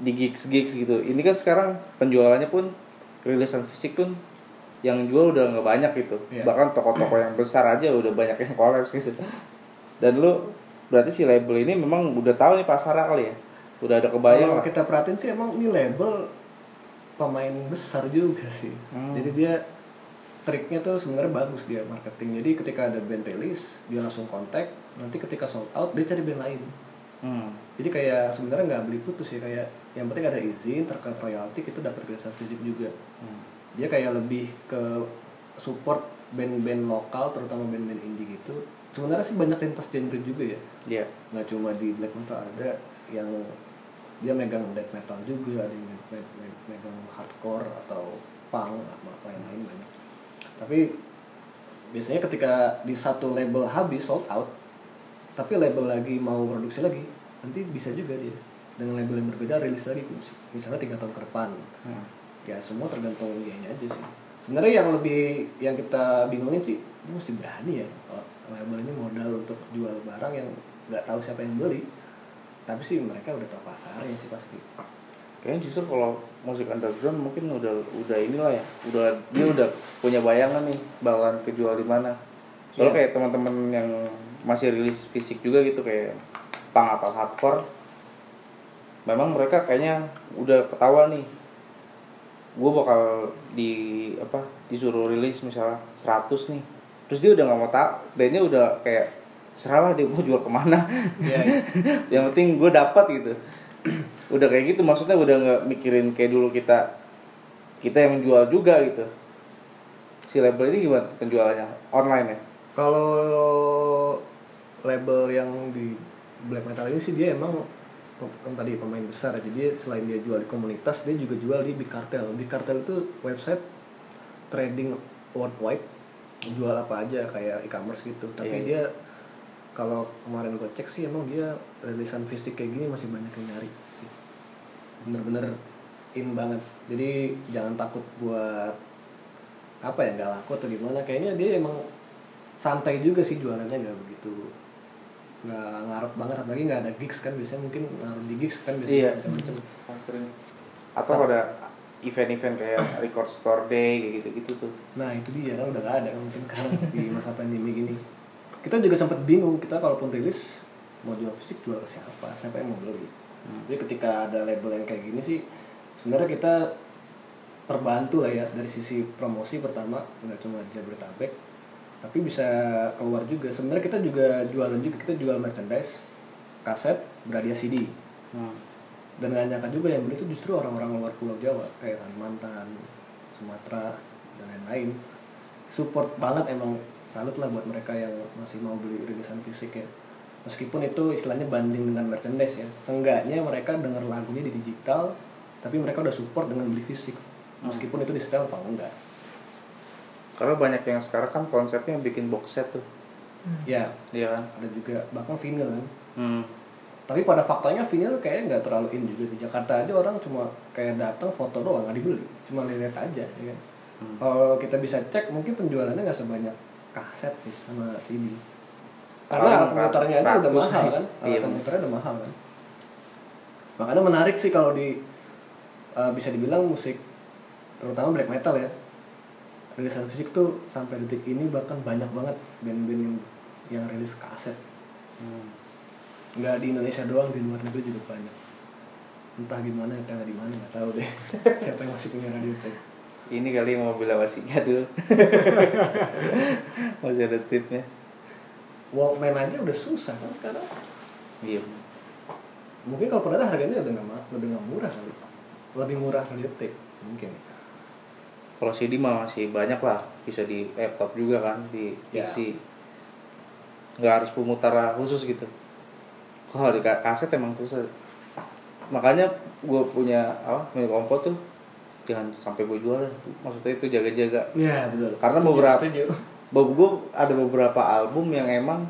Di gigs gigs gitu. Ini kan sekarang penjualannya pun rilisan fisik pun yang jual udah nggak banyak gitu.
Iya.
bahkan toko-toko yang besar aja udah banyak yang kolaps gitu. Dan lu berarti si label ini memang udah tahu nih pasarnya kali ya udah ada kebayang
Kalau kita perhatiin sih emang ini label pemain besar juga sih.
Hmm.
Jadi dia triknya tuh sebenarnya bagus dia marketing. Jadi ketika ada band rilis, dia langsung kontak. Nanti ketika sold out, dia cari band lain.
Hmm.
Jadi kayak sebenarnya nggak beli putus ya kayak yang penting ada izin terkait royalti kita dapat rilisan fisik juga.
Hmm.
Dia kayak lebih ke support band-band lokal terutama band-band indie gitu. Sebenarnya sih banyak lintas genre juga ya
Iya.
nggak cuma di black metal ada yang dia megang death metal juga ada yang me- me- megang hardcore atau punk apa lain-lain. Banyak tapi biasanya ketika di satu label habis sold out tapi label lagi mau produksi lagi nanti bisa juga dia dengan label yang berbeda rilis lagi misalnya tiga tahun ke depan.
Hmm.
ya semua tergantung dianya aja sih. Sebenarnya yang lebih yang kita bingungin sih ini mesti berani ya kalau label ini modal untuk jual barang yang nggak tahu siapa yang beli tapi sih mereka udah tahu pasarnya sih pasti
Kayaknya justru kalau musik underground mungkin udah udah inilah ya, udah dia udah punya bayangan nih bakalan kejual di mana. Soalnya
Iya.
kayak teman-teman yang masih rilis fisik juga gitu kayak punk atau hardcore, memang mereka kayaknya udah ketawa nih. Gue bakal di apa disuruh rilis misalnya 100 nih, terus dia udah nggak mau tak, bandnya udah kayak serahlah dia mau jual ke mana.
Iya, (laughs)
yang penting gue dapat gitu. (clears throat) Udah kayak gitu maksudnya udah nggak mikirin kayak dulu kita kita yang jual juga gitu. Si label ini gimana penjualannya? Online ya?
Kalau label yang di black metal ini sih dia emang kan tadi pemain besar jadi dia selain dia jual di komunitas dia juga jual di Big Cartel. Big Cartel itu website trading worldwide. Jual apa aja kayak e-commerce gitu. Tapi
Iya, iya.
dia kalau kemarin gue cek sih emang dia rilisan fisik kayak gini masih banyak yang nyari sih. Bener-bener in banget. Jadi jangan takut buat apa ya nggak laku atau gimana. Kayaknya dia emang santai juga sih jualannya nggak begitu nggak ngarep banget. Apalagi nggak ada gigs kan biasanya mungkin ngaruh di gigs kan biasanya
Iya.
macam-macam.
Sering. Atau pada event-event kayak record store day kayak gitu gitu tuh.
Nah itu dia kan udah nggak ada kan mungkin sekarang di masa pandemi gini kita juga sempat bingung kita kalaupun rilis mau jual fisik jual ke siapa siapa yang mau beli. Jadi ketika ada label yang kayak gini sih sebenarnya kita terbantu lah ya dari sisi promosi pertama nggak cuma di Jabodetabek tapi bisa keluar juga. Sebenarnya kita juga jualan juga kita jual merchandise kaset beradia CD
hmm.
dan nggak nyangka juga yang beli itu justru orang-orang luar pulau Jawa kayak Kalimantan Sumatera dan lain-lain. Support banget emang salut lah buat mereka yang masih mau beli rilisan fisik ya. Meskipun itu istilahnya banding dengan merchandise ya. Seenggaknya mereka denger lagunya di digital tapi mereka udah support dengan beli fisik. Meskipun itu di setel apa enggak.
Karena banyak yang sekarang kan konsepnya bikin box set tuh.
Ya.
Iya kan?
Ada juga bahkan vinyl kan.
Hmm.
tapi pada faktanya vinyl kayaknya nggak terlalu in juga. Di Jakarta aja orang cuma kayak datang foto doang nggak dibeli. Cuma lihat aja ya kan?
Hmm.
kalau kita bisa cek mungkin penjualannya nggak sebanyak kaset sih sama CD karena alat komputernya aja udah
100
mahal kan?
Iya.
alat komputernya udah mahal kan? Makanya menarik sih kalau di uh, bisa dibilang musik terutama black metal ya rilisan fisik tuh sampai detik ini bahkan banyak banget band-band yang, yang rilis kaset.
Hmm.
nggak di Indonesia doang di luar negeri juga banyak. Entah gimana entah di mana nggak tahu deh. (laughs) Siapa yang masih punya radio tape
ini kali mobilnya masih jadul masih ada tipnya.
Walkman aja udah susah kan sekarang.
Iya.
Mungkin kalau pernah harganya udah nggak ma- lebih nggak murah kali. Lebih murah tape mungkin.
Kalau CD mah masih banyak lah. Bisa di laptop juga kan di
Ya.
PC nggak harus pemutar khusus gitu. Kalau di ka- kaset emang susah. Makanya gue punya apa milik kompo tuh jangan sampai gue jual dah. maksudnya itu jaga-jaga.
Ya betul.
Karena
Setuju,
beberapa-
setuju.
Gue ada beberapa album yang emang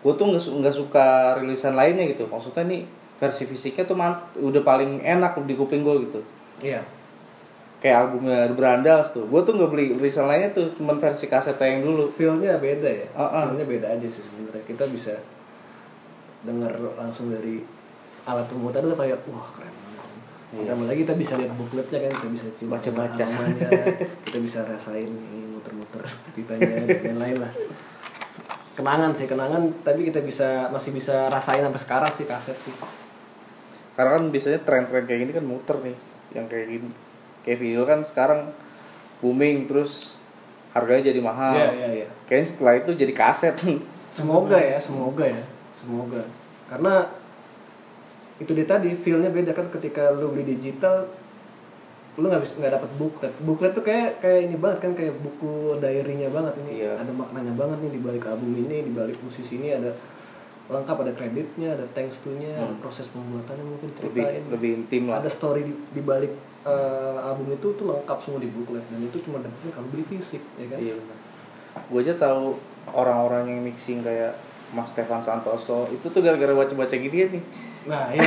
gue tuh nggak su- nggak suka rilisan lainnya gitu. Maksudnya nih versi fisiknya tuh man- udah paling enak di kuping gue gitu.
Iya.
Kayak albumnya The Brandals tuh. Gue tuh nggak beli rilisan lainnya tuh cuman versi kasetnya yang dulu.
Feelnya beda ya?
Uh-uh.
feelnya beda aja sih sebenarnya. Kita bisa dengar langsung dari alat pemutar tuh kayak wah keren banget
Iya.
Lagi kita bisa lihat bookletnya kan kita bisa coba
Baca-baca.
kita bisa rasain muter-muter pitanya dan lain-lain lah kenangan sih kenangan tapi kita bisa masih bisa rasain sampai sekarang sih kaset sih
karena kan biasanya tren-tren kayak gini kan muter nih yang kayak gini kayak video kan sekarang booming terus harganya jadi mahal
Iya iya iya
kayaknya setelah itu jadi kaset
Semoga ya, semoga ya, semoga. Karena itu dia tadi feelnya beda kan ketika lu beli digital, lu nggak bisa nggak dapat booklet. Booklet tuh kayak kayak ini banget kan kayak buku diary-nya banget ini.
Iya.
Ada maknanya banget nih di balik album ini, di balik musisi ini ada lengkap ada kreditnya, ada thanks to-nya, ada
Hmm.
proses pembuatannya mungkin
lebih
ceritain.
lebih intim lah
Ada story di, di balik eh, album itu tuh lengkap semua di booklet dan itu cuma dapetnya kalau beli fisik ya kan.
iya benar gue aja tahu orang-orang yang mixing kayak Mas Stefan Santoso itu tuh gara-gara baca-baca gini nih
Nah, iya.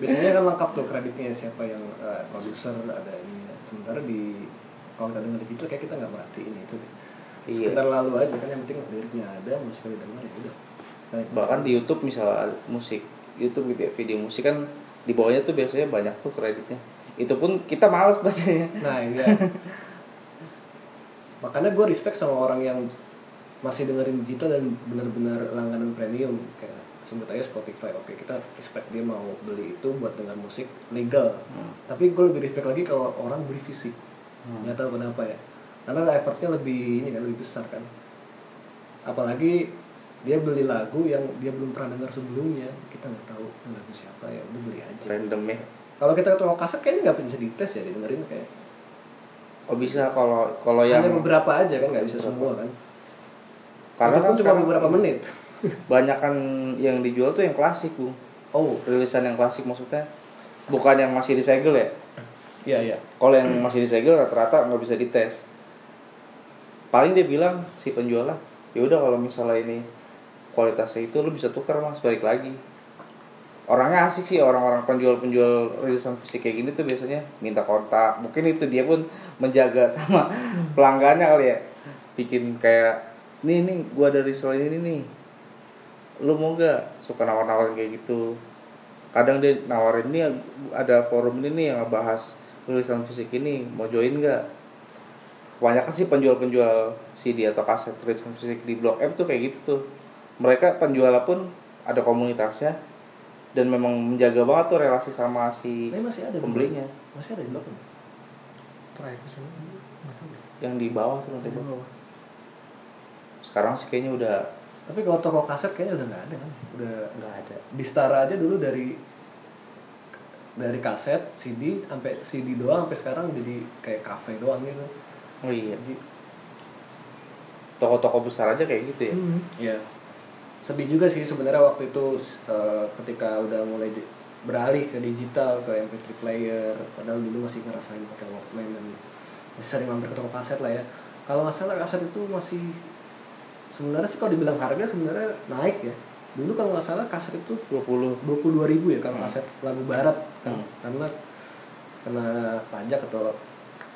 Biasanya kan lengkap tuh kreditnya siapa yang eh, produser ada ini. Sementara di kalau kita dengar digital kayak kita nggak merhatiin itu.
Iya.
Sekedar lalu aja kan yang penting liriknya ada, musiknya didengar ya udah. Nah,
bahkan di YouTube misalnya musik YouTube gitu ya video musik kan di bawahnya tuh biasanya banyak tuh kreditnya itu pun kita males bacanya
Nah, iya. Makanya gue respect sama orang yang masih dengerin digital dan benar-benar langganan premium kayak sebut aja Spotify. Oke, kita expect dia mau beli itu buat dengar musik legal.
Hmm.
Tapi gue lebih respect lagi kalau orang beli fisik.
Hmm.
Nggak tahu kenapa ya. Karena effortnya lebih ini kan lebih besar kan. Apalagi dia beli lagu yang dia belum pernah dengar sebelumnya. Kita nggak tahu lagu siapa ya, udah beli aja.
random ya
Kalau kita ke toko kaset kayaknya nggak bisa dites ya didengerin kayak
oh bisa kalau kalau yang
hanya beberapa aja kan nggak bisa semua kan
karena kan
cuma beberapa menit
banyak kan yang dijual tuh yang klasik bu
oh.
Rilisan yang klasik maksudnya. Bukan yang masih disegel ya?
Iya iya.
Kalau yang masih disegel rata-rata nggak bisa dites. Paling dia bilang si penjualnya ya udah kalau misalnya ini kualitasnya itu lu bisa tukar mas balik lagi. Orangnya asik sih orang-orang penjual-penjual rilisan fisik kayak gini tuh biasanya minta kontak. Mungkin itu dia pun menjaga (laughs) sama pelanggannya kali ya. Bikin kayak nih nih gua dari risol ini nih lu mau nggak suka nawar-nawarin kayak gitu? Kadang dia nawarin nih ada forum ini nih yang ngebahas tulisan fisik ini mau join nggak? Kebanyakan sih penjual-penjual CD atau kaset tulisan fisik di Blok M tuh kayak gitu tuh. Mereka penjual pun ada komunitasnya dan memang menjaga banget tuh relasi sama si
Tapi masih ada di
pembelinya.
masih ada di blok M.
terakhir deh
yang di bawah tuh nanti
bawah.
sekarang sih kayaknya udah
tapi kalau toko kaset kayaknya udah nggak ada kan? Udah
nggak ada.
Di Stara aja dulu dari dari kaset CD sampai CD doang sampai sekarang jadi kayak cafe doang gitu.
Oh iya.
Jadi
toko-toko besar aja kayak gitu ya?
Hmm.
ya sedih juga sih sebenarnya waktu itu eh, ketika udah mulai di- beralih ke digital ke MP3 player padahal dulu masih ngerasain pakai Walkman dan masih sering mampir ke toko kaset lah ya. Kalau nggak salah kaset itu masih sebenarnya sih kalau dibilang harga sebenarnya naik ya. Dulu kalau nggak salah kaset itu
20
22.000 ribu ya kalau
Hmm.
kaset lagu barat kan.
Hmm.
karena kena pajak atau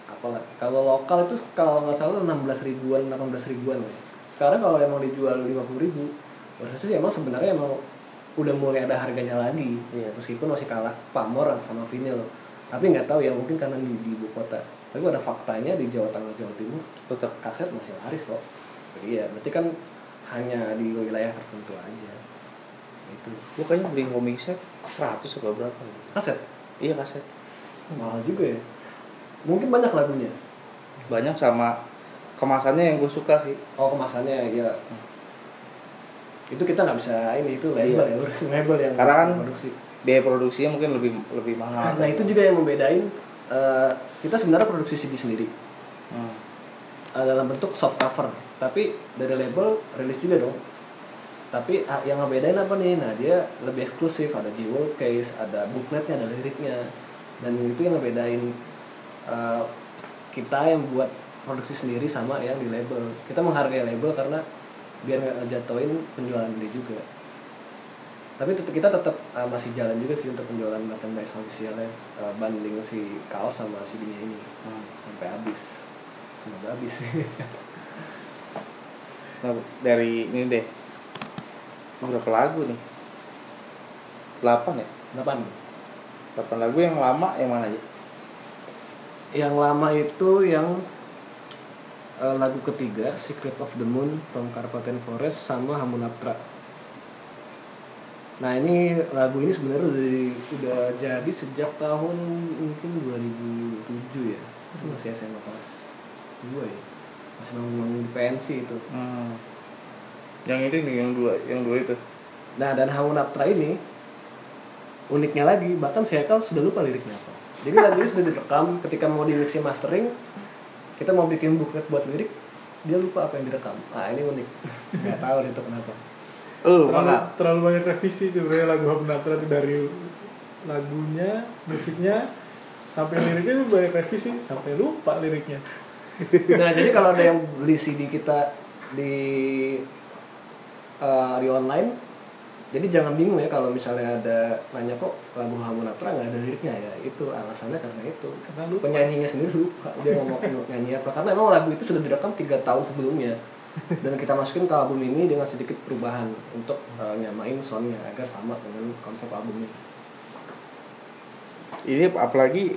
apalah. Kalau lokal itu kalau nggak salah 16 ribuan 18 ribuan lah. Ya. sekarang kalau emang dijual 50 ribu berarti sih emang sebenarnya emang udah mulai ada harganya lagi.
Iya.
meskipun masih kalah pamor sama vinil. Tapi nggak tahu ya mungkin karena di, di ibu kota. Tapi ada faktanya di Jawa Tengah Jawa Timur
tetap
kaset masih laris kok iya berarti kan hanya di wilayah tertentu aja. Itu.
Gua kayaknya beli homing set 100 atau berapa gitu.
kaset?
Iya kaset.
Mahal juga ya. Mungkin banyak lagunya.
Banyak sama kemasannya yang gue suka sih.
Oh kemasannya ya itu kita nggak bisa ini itu label
Iya.
ya (laughs) label yang
Karena kan
produksi.
biaya produksinya mungkin lebih lebih mahal.
Nah itu juga yang membedain eh, kita sebenarnya produksi CD sendiri.
Hmm.
Eh, dalam bentuk soft cover. Tapi dari label rilis juga dong. Tapi ah, yang ngebedain apa nih? Nah dia lebih eksklusif. Ada di case ada bookletnya ada liriknya. Dan itu yang ngebedain eh, kita yang buat produksi sendiri sama yang di label. Kita menghargai label karena biar nggak ngejatuhin penjualan dia juga. Tapi tetap kita tetap eh, masih jalan juga sih untuk penjualan merchandise officialnya eh, banding si kaos sama CD-nya ini.
Hmm.
sampai habis semoga habis. (laughs)
Nah, dari ini deh. Berapa lagu nih? 8 ya?
8
8 lagu yang lama yang mana aja?
Yang lama itu yang eh, lagu ketiga Secret of the Moon from Carpathian Forest sama Hamunaptra. Nah ini lagu ini sebenarnya udah, udah jadi sejak tahun mungkin 2007 ya. Itu masih SMA kelas 2 ya masih bangun pensi itu
hmm. yang ini nih yang dua yang dua itu
Nah dan Hamunaptra ini uniknya lagi bahkan saya kan sudah lupa liriknya apa. Jadi lagu ini sudah direkam ketika mau di mixing mastering kita mau bikin booklet buat lirik dia lupa apa yang direkam. Ah ini unik. (laughs) Gak tahu itu kenapa.
oh
terlalu, terlalu banyak revisi sebenarnya lagu Habnatra itu dari lagunya musiknya sampai liriknya itu banyak revisi sampai lupa liriknya
nah jadi kalau ada yang beli CD kita di eh, di online jadi jangan bingung ya kalau misalnya ada nanya kok lagu Hamunaptra nggak ada liriknya ya. Itu alasannya karena itu.
Karena lupa.
penyanyinya sendiri lupa. Dia ngomong mau nyanyi apa. Karena emang lagu itu sudah direkam tiga tahun sebelumnya. Dan kita masukin ke album ini dengan sedikit perubahan untuk eh, nyamain soundnya agar sama dengan konsep albumnya.
Ini apalagi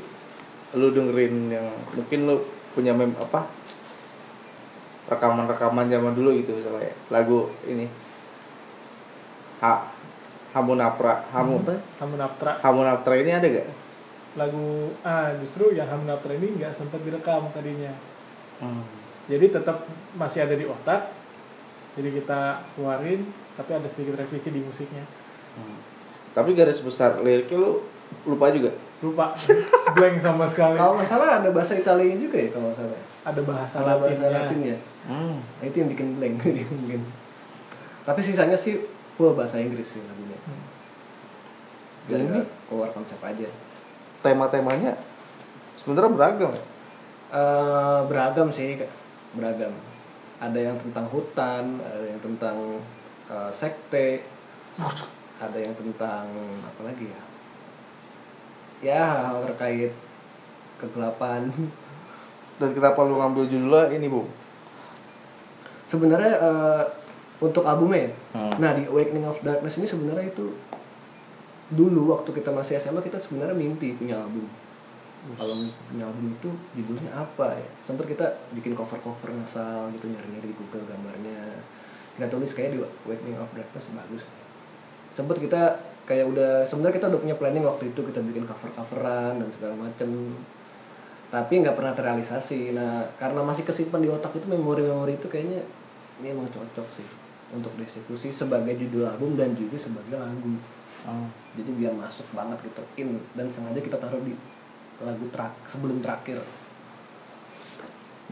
lu dengerin yang mungkin lu punya mem apa rekaman-rekaman zaman dulu gitu misalnya lagu ini ha Hamunapra Hamu apa
Hamunaptra
Hamunaptra ini ada gak?
lagu ah justru yang Hamunaptra ini nggak sempat direkam tadinya
Hmm.
jadi tetap masih ada di otak jadi kita keluarin tapi ada sedikit revisi di musiknya
Hmm. Tapi garis besar liriknya lu lupa juga.
Lupa blank sama sekali
kalau nggak salah ada bahasa Italia juga ya kalau nggak salah
ada bahasa
ada bahasa
latinnya
Latinnya
Hmm.
Nah, itu yang bikin blank (laughs) mungkin. Tapi sisanya sih full bahasa Inggris sih lagunya.
Hmm.
Dan ini-
keluar konsep aja.
Tema-temanya sebenarnya beragam ya.
Eh, beragam sih, beragam. Ada yang tentang hutan, ada yang tentang eh, sekte, ada yang tentang apa lagi ya? Ya hal-hal terkait kegelapan.
Dan kenapa lu ngambil judulnya ini, Bu?
Sebenarnya eh, untuk albumnya ya.
Hmm.
Nah di Awakening of Darkness ini sebenarnya itu dulu waktu kita masih SMA kita sebenarnya mimpi punya album. Kalau punya album itu judulnya apa ya? Sempat kita bikin cover-cover ngasal gitu nyari-nyari di Google gambarnya. Kita tulis kayak di Awakening of Darkness bagus. Sempat kita kayak udah sebenarnya kita udah punya planning waktu itu kita bikin cover-coveran dan segala macem. Tapi nggak pernah terrealisasi. Nah karena masih kesimpan di otak itu memori-memori itu kayaknya ini emang cocok sih untuk dieksekusi sebagai judul album dan juga sebagai lagu.
Hmm.
jadi biar masuk banget gitu in dan sengaja kita taruh di lagu terak sebelum terakhir.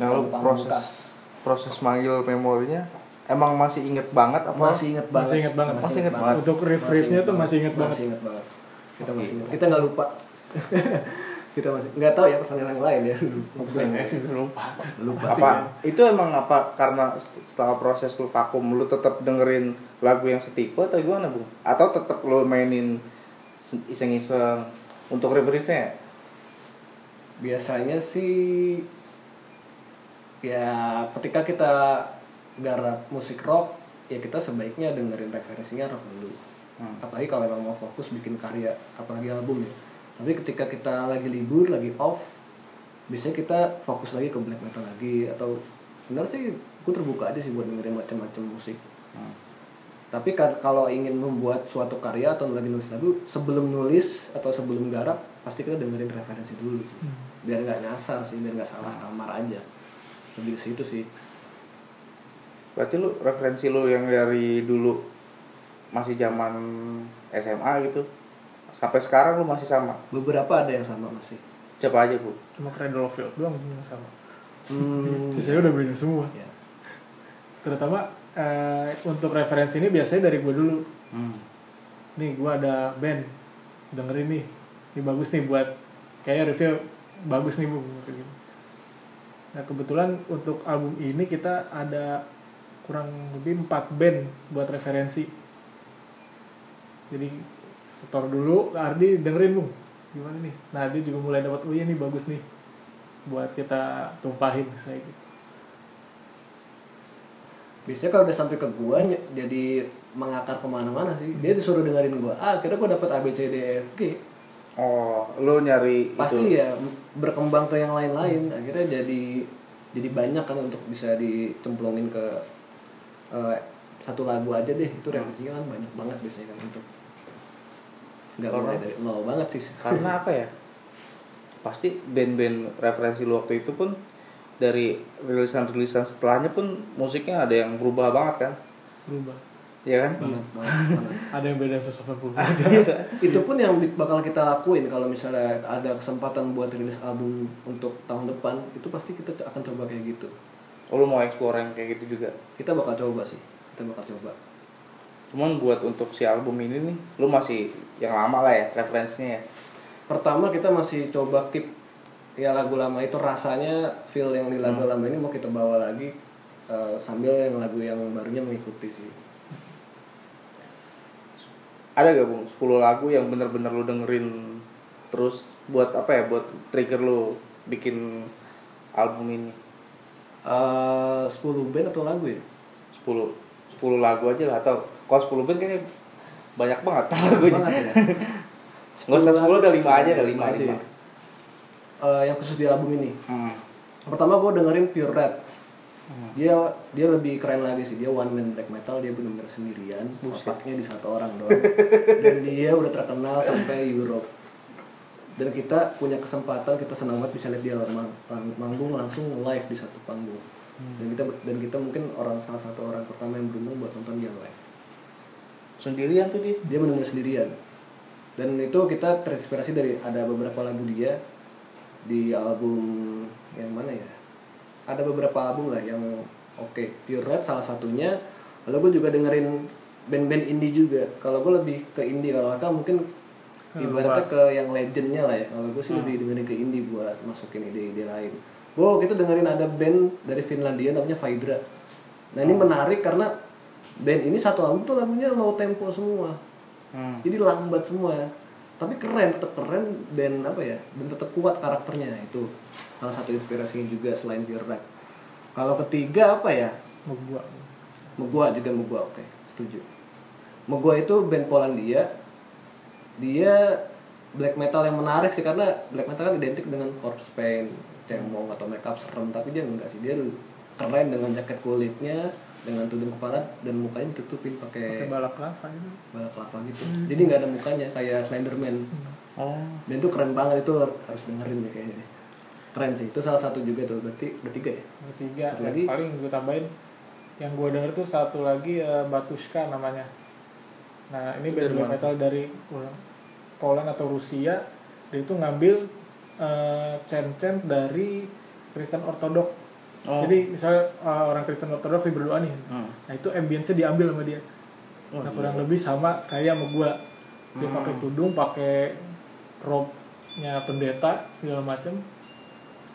Nah,
Lagu
proses proses manggil memorinya emang masih inget banget apa?
masih inget banget.
Masih inget banget.
Masih inget banget.
Untuk riff-riffnya tuh masih inget banget.
masih inget banget. Kita masih inget kita nggak lupa. (laughs) Kita masih nggak tahu ya personil yang lain ya. (laughs)
Lupa.
Lupa.
Apa itu emang apa? Karena setelah proses lu vakum lu tetap dengerin lagu yang setipe atau gimana bu? Atau tetap lu mainin se- iseng-iseng untuk riff-riffnya?
Biasanya sih ya ketika kita garap musik rock ya kita sebaiknya dengerin referensinya rock dulu
Hmm.
apalagi kalau memang mau fokus bikin karya apalagi album ya tapi ketika kita lagi libur lagi off biasanya kita fokus lagi ke black metal lagi atau sebenarnya sih gue terbuka aja sih buat dengerin macam-macam musik
Hmm.
tapi kalau ingin membuat suatu karya atau lagi nulis lagu sebelum nulis atau sebelum garap pasti kita dengerin referensi dulu sih.
Hmm.
biar nggak nyasar sih biar nggak salah kamar aja lebih ke situ sih
berarti lu referensi lu yang dari dulu masih zaman SMA gitu sampai sekarang lu masih sama?
Beberapa ada yang sama masih.
Siapa aja bu?
Cuma Cradle of Filth doang yang sama.
Hmm, (laughs)
sisanya udah beda semua.
Ya.
terutama eh, untuk referensi ini biasanya dari gue dulu.
Hmm.
nih gue ada band. Dengerin nih. Ini bagus nih buat kayaknya review bagus nih bu. Kayak gitu. nah kebetulan untuk album ini kita ada kurang lebih empat band buat referensi. Jadi setor dulu Ardi dengerin bu gimana nih? Nah dia juga mulai dapat oh iya nih bagus nih buat kita tumpahin saya gitu.
Biasanya kalau udah sampai ke gua jadi mengakar ke mana-mana sih. Dia disuruh dengerin gua ah kira gua dapat A B C D E F G.
Oh lu nyari
pasti
itu
ya berkembang ke yang lain-lain. Akhirnya jadi jadi banyak kan untuk bisa dicemplungin ke eh, satu lagu aja deh itu referensinya kan banyak banget biasanya kan untuk nggak mulai dari nol banget sih.
Karena apa ya? Pasti band-band referensi lu waktu itu pun dari rilisan-rilisan setelahnya pun musiknya ada yang berubah banget kan?
Berubah.
Ya kan?
Banget, banget, banget. (laughs)
ada yang beda 180 (laughs)
itu pun yang bakal kita lakuin kalau misalnya ada kesempatan buat rilis album untuk tahun depan itu pasti kita akan coba kayak gitu
lu mau explore yang kayak gitu juga?
Kita bakal coba sih. Kita bakal coba.
Cuman buat untuk si album ini nih lu masih yang lama lah ya referensinya ya?
Pertama kita masih coba keep ya lagu lama itu rasanya feel yang di lagu lama ini mau kita bawa lagi eh, sambil yang lagu yang barunya mengikuti sih.
Ada gak bung 10 lagu yang bener-bener lu dengerin terus buat apa ya buat trigger lu bikin album ini
Eh 10 band atau lagu ya?
10 10 lagu aja lah atau kalau 10 band kayaknya banyak banget lagunya
banget ya. (laughs)
Nggak usah 10 ada 5 aja ada 5
Lima aja
5
ya. Eh, yang khusus di album ini.
Hmm.
pertama gue dengerin Pure Red. Dia dia lebih keren lagi sih dia one man black metal dia benar-benar sendirian otaknya di satu orang doang. Dan dia udah terkenal sampai Europe dan kita punya kesempatan kita senang banget bisa lihat dia mang- manggung langsung live di satu panggung. Dan kita dan kita mungkin orang salah satu orang pertama yang beruntung buat nonton dia live.
Sendirian tuh dia?
Dia benar-benar sendirian. Dan itu kita terinspirasi dari ada beberapa lagu dia di album yang mana ya? Ada beberapa album lah yang oke Pure Red salah satunya. Lalu gue juga dengerin band-band indie juga. Kalau gue lebih ke indie kalau Aka mungkin ibaratnya ke yang legendnya lah ya. Kalau gue sih lebih dengerin ke indie buat masukin ide-ide lain. Gue kita dengerin ada band dari Finlandia namanya Vidra nah ini menarik karena band ini satu album tuh lagunya low tempo semua.
Hmm.
jadi lambat semua tapi keren tetap keren dan apa ya? Dan tetap kuat karakternya itu. Salah satu inspirasinya juga selain Red. Kalau ketiga apa ya?
Mau gua
Megua juga Megua oke. Setuju. Megua itu band Polandia dia black metal yang menarik sih karena black metal kan identik dengan corpse paint cemong atau makeup serem tapi dia enggak sih. Dia keren dengan jaket kulitnya dengan tudung kepala dan mukanya ditutupin
pakai balap lava itu
balap kelapa gitu. Jadi nggak ada mukanya kayak Slenderman.
Oh.
Dan itu keren banget itu harus dengerin deh kayaknya keren sih itu salah satu juga tuh berarti bertiga ya? Satu
dan
lagi?
paling gue tambahin yang gue denger tuh satu lagi eh, Batushka namanya nah ini band black metal dari Poland atau Rusia dia itu ngambil eh, chant-chant dari Kristen Ortodok
Oh.
jadi misalnya eh, orang Kristen Ortodok berdoa nih.
Hmm.
nah itu ambience-nya diambil sama dia.
Oh,
nah
iya.
kurang lebih sama kayak sama gua. Dia
Hmm.
pakai tudung pakai robe-nya pendeta segala macem.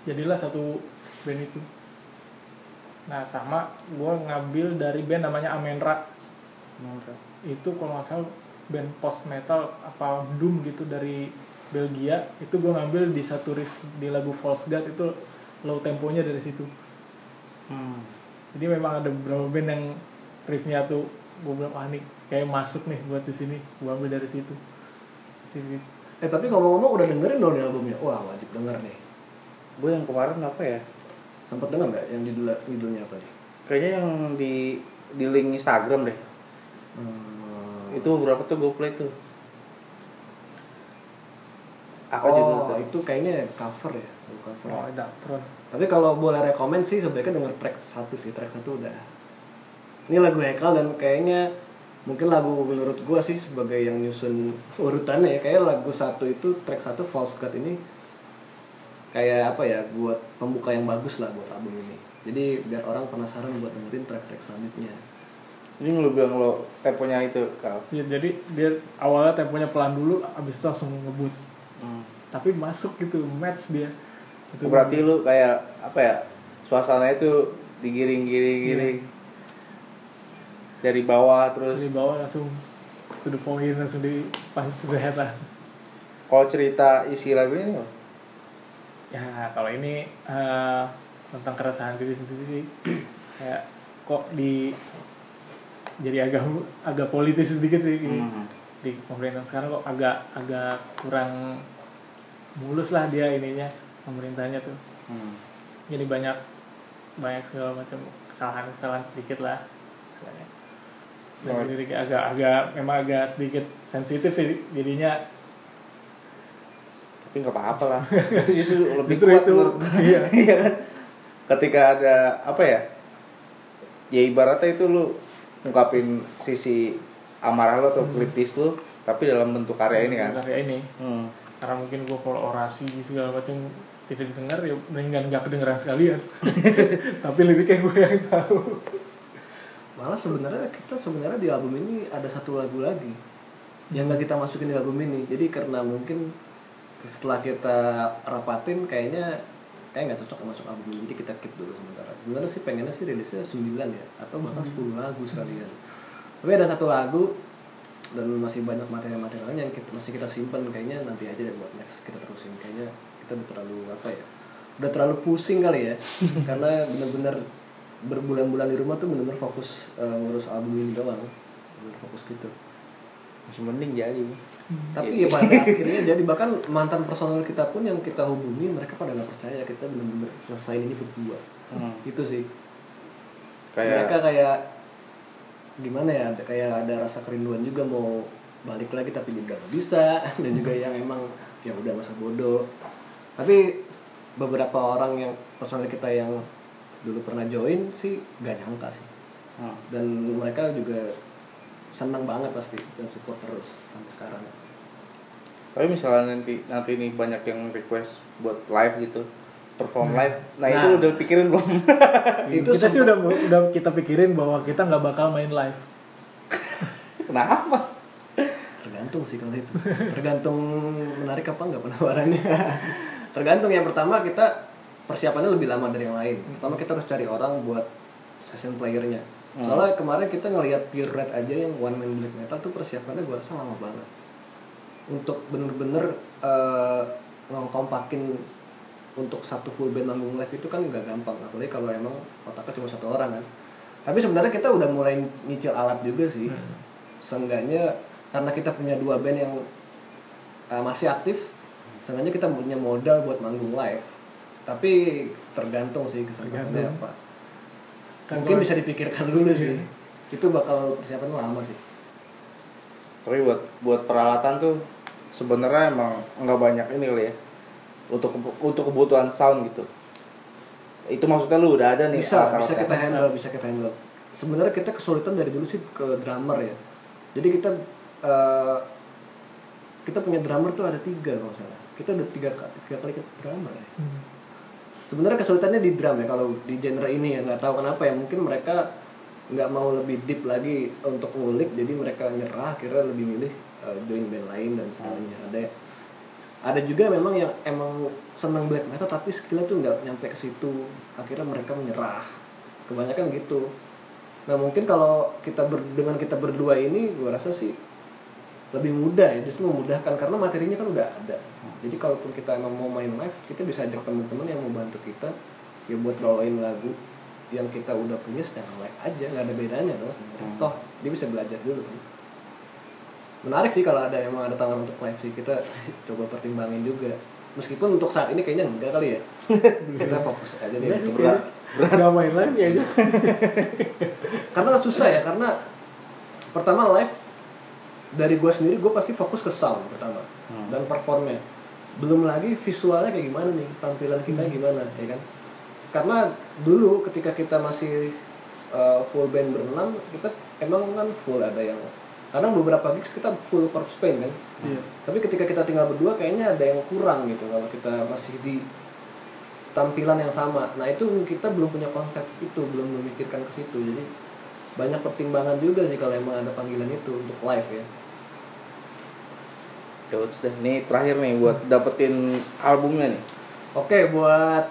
Jadilah satu band itu. Nah sama gua ngambil dari band namanya Amenra itu kalau nggak salah band post metal apa doom gitu dari Belgia. Itu gue ngambil di satu riff di lagu False God itu low temponya dari situ.
Hmm.
jadi memang ada beberapa band yang riffnya tuh gue bilang wah nih kayak masuk nih buat di sini. Gue ambil dari situ. Sisi
eh tapi ngomong-ngomong udah dengerin dong nih albumnya? Wah wajib denger nih.
Gue yang kemarin apa ya?
Sempet denger nggak yang judul judulnya apa nih?
Kayaknya yang di di link Instagram deh
Hmm.
itu beberapa tuh gue play tuh? Apa
oh
judul tuh
itu kayaknya cover ya cover.
Oh ada Tron.
Tapi kalau boleh rekomend sih sebaiknya denger track satu sih track satu udah. Ini lagu Hekal dan kayaknya mungkin lagu menurut gua sih sebagai yang nyusun urutannya ya kayak lagu satu itu track satu False God ini kayak apa ya buat pembuka yang bagus lah buat album ini. Jadi biar orang penasaran buat dengerin track-track selanjutnya
ini lu bilang lo temponya itu kal
ya, jadi dia awalnya temponya pelan dulu abis itu langsung ngebut.
Hmm.
tapi masuk gitu match dia. Itu
berarti lu kayak apa ya suasana itu digiring-giring-giring dari bawah
dari
terus
bawah langsung to the point langsung di pas to the head lah.
Kalau cerita isi lagunya ini
ya kalau ini eh, tentang keresahan diri sendiri sih. (clears throat) Kayak kok di jadi agak agak politis sedikit sih ini.
Hmm.
di pemerintahan sekarang kok agak agak kurang mulus lah dia ininya pemerintahnya tuh
Hmm.
jadi banyak banyak segala macam kesalahan kesalahan sedikit lah dan
Oh.
jadi agak agak memang agak sedikit sensitif sih jadinya
tapi nggak apa-apa lah (laughs) itu justru lebih
Justru
kuat
itu,
menurut gua.
iya. (laughs)
Iya kan ketika ada apa ya ya ibaratnya itu lu ungkapin sisi amarah lo atau kritis lu tapi dalam bentuk karya ini kan?
Karya ini.
Hmm.
karena mungkin gue kalau orasi segala macam tidak didengar ya mendingan nggak kedengeran sekalian. (laughs) Tapi liriknya gue yang tahu.
Malah sebenarnya kita sebenarnya di album ini ada satu lagu lagi yang nggak kita masukin di album ini. Jadi karena mungkin setelah kita rapatin kayaknya kayak nggak cocok masuk album jadi kita keep dulu sementara. Sebenarnya sih pengennya sih rilisnya 9 ya atau bahkan 10 lagu sekalian. Tapi ada satu lagu dan masih banyak materi-materi lain yang kita, masih kita simpan kayaknya nanti aja deh buat next kita terusin. Kayaknya kita udah terlalu apa ya udah terlalu pusing kali ya. (laughs) Karena bener-bener berbulan-bulan di rumah tuh bener-bener fokus eh, ngurus album ini doang. Bener fokus gitu.
Masih mending jadi
tapi ya pada akhirnya jadi bahkan mantan personal kita pun yang kita hubungi mereka pada nggak percaya kita benar-benar selesai ini berdua.
Hmm.
itu sih.
Kayak
mereka kayak gimana ya ada- kayak ada rasa kerinduan juga mau balik lagi tapi juga nggak bisa. (laughs) Dan juga yang emang ya udah masa bodoh. Tapi beberapa orang yang personal kita yang dulu pernah join sih gak nyangka sih.
Hmm.
dan mereka juga senang banget pasti dan support terus sampai sekarang
tapi misalnya nanti nanti nih banyak yang request buat live gitu perform live. Nah,
Nah.
itu udah pikirin belum? (laughs)
Itu
kita sih udah udah kita pikirin bahwa kita nggak bakal main live. (laughs)
Kenapa?
Tergantung sih kalau itu. Tergantung menarik apa enggak penawarannya. (laughs) Tergantung yang pertama kita persiapannya lebih lama dari yang lain. Pertama kita harus cari orang buat session playernya. Soalnya kemarin kita ngelihat pure red aja yang one man black metal tuh persiapannya gua rasa lama banget untuk bener-bener eh, ngkompakin untuk satu full band manggung live itu kan nggak gampang. Apalagi kalau emang otaknya cuma satu orang kan. Tapi sebenarnya kita udah mulai nyicil alat juga sih. Seenggaknya karena kita punya dua band yang uh, masih aktif seenggaknya kita punya modal buat manggung live. Tapi tergantung sih kesempatannya
Tergantung.
apa.
Kan
mungkin bisa dipikirkan dulu sih.
Iya.
itu bakal persiapan lama sih.
Tapi buat buat peralatan tuh sebenarnya emang nggak banyak ini kali ya. Untuk untuk kebutuhan sound gitu. Itu maksudnya lu udah ada nih
bisa
alat-alatnya?
bisa kita handle bisa kita handle. Sebenarnya kita kesulitan dari dulu sih ke drummer ya. Jadi kita uh, kita punya drummer tuh ada tiga kalau salah. Kita udah tiga, tiga kali ke drummer ya. Sebenarnya kesulitannya di drum ya kalau di genre ini ya. Nggak tahu kenapa ya mungkin mereka nggak mau lebih deep lagi untuk ngulik jadi mereka nyerah akhirnya lebih milih uh, join band lain dan segalanya ada ada juga memang yang emang senang black metal tapi skillnya tuh nggak nyampe ke situ. Akhirnya mereka menyerah. Kebanyakan gitu. Nah mungkin kalau kita ber, dengan kita berdua ini gua rasa sih lebih mudah ya justru memudahkan karena materinya kan udah ada. Jadi kalaupun kita emang mau main live kita bisa ajak teman-teman yang mau bantu kita ya buat bawain lagu yang kita udah punya secara live aja. Nggak ada bedanya dong sebenarnya.
Hmm.
toh dia bisa belajar dulu kan menarik sih kalau ada emang ada tawaran untuk live sih. Kita (laughs) coba pertimbangin juga. Meskipun untuk saat ini kayaknya enggak kali ya. (laughs) Kita fokus aja deh
sih,
untuk
kayaknya nggak main live ya aja. (laughs)
Karena susah ya karena pertama live dari gue sendiri gue pasti fokus ke sound pertama
Hmm.
dan performnya. Belum lagi visualnya kayak gimana nih tampilan kita gimana ya kan? Karena dulu ketika kita masih uh, full band berenam kita emang kan full ada yang kadang beberapa gigs kita full corpse paint kan?
Iya.
Tapi ketika kita tinggal berdua kayaknya ada yang kurang gitu kalau kita masih di tampilan yang sama. Nah itu kita belum punya konsep itu belum memikirkan ke situ. Jadi banyak pertimbangan juga sih kalau emang ada panggilan itu untuk live ya.
Ya udah deh nih terakhir nih buat dapetin albumnya nih.
Oke buat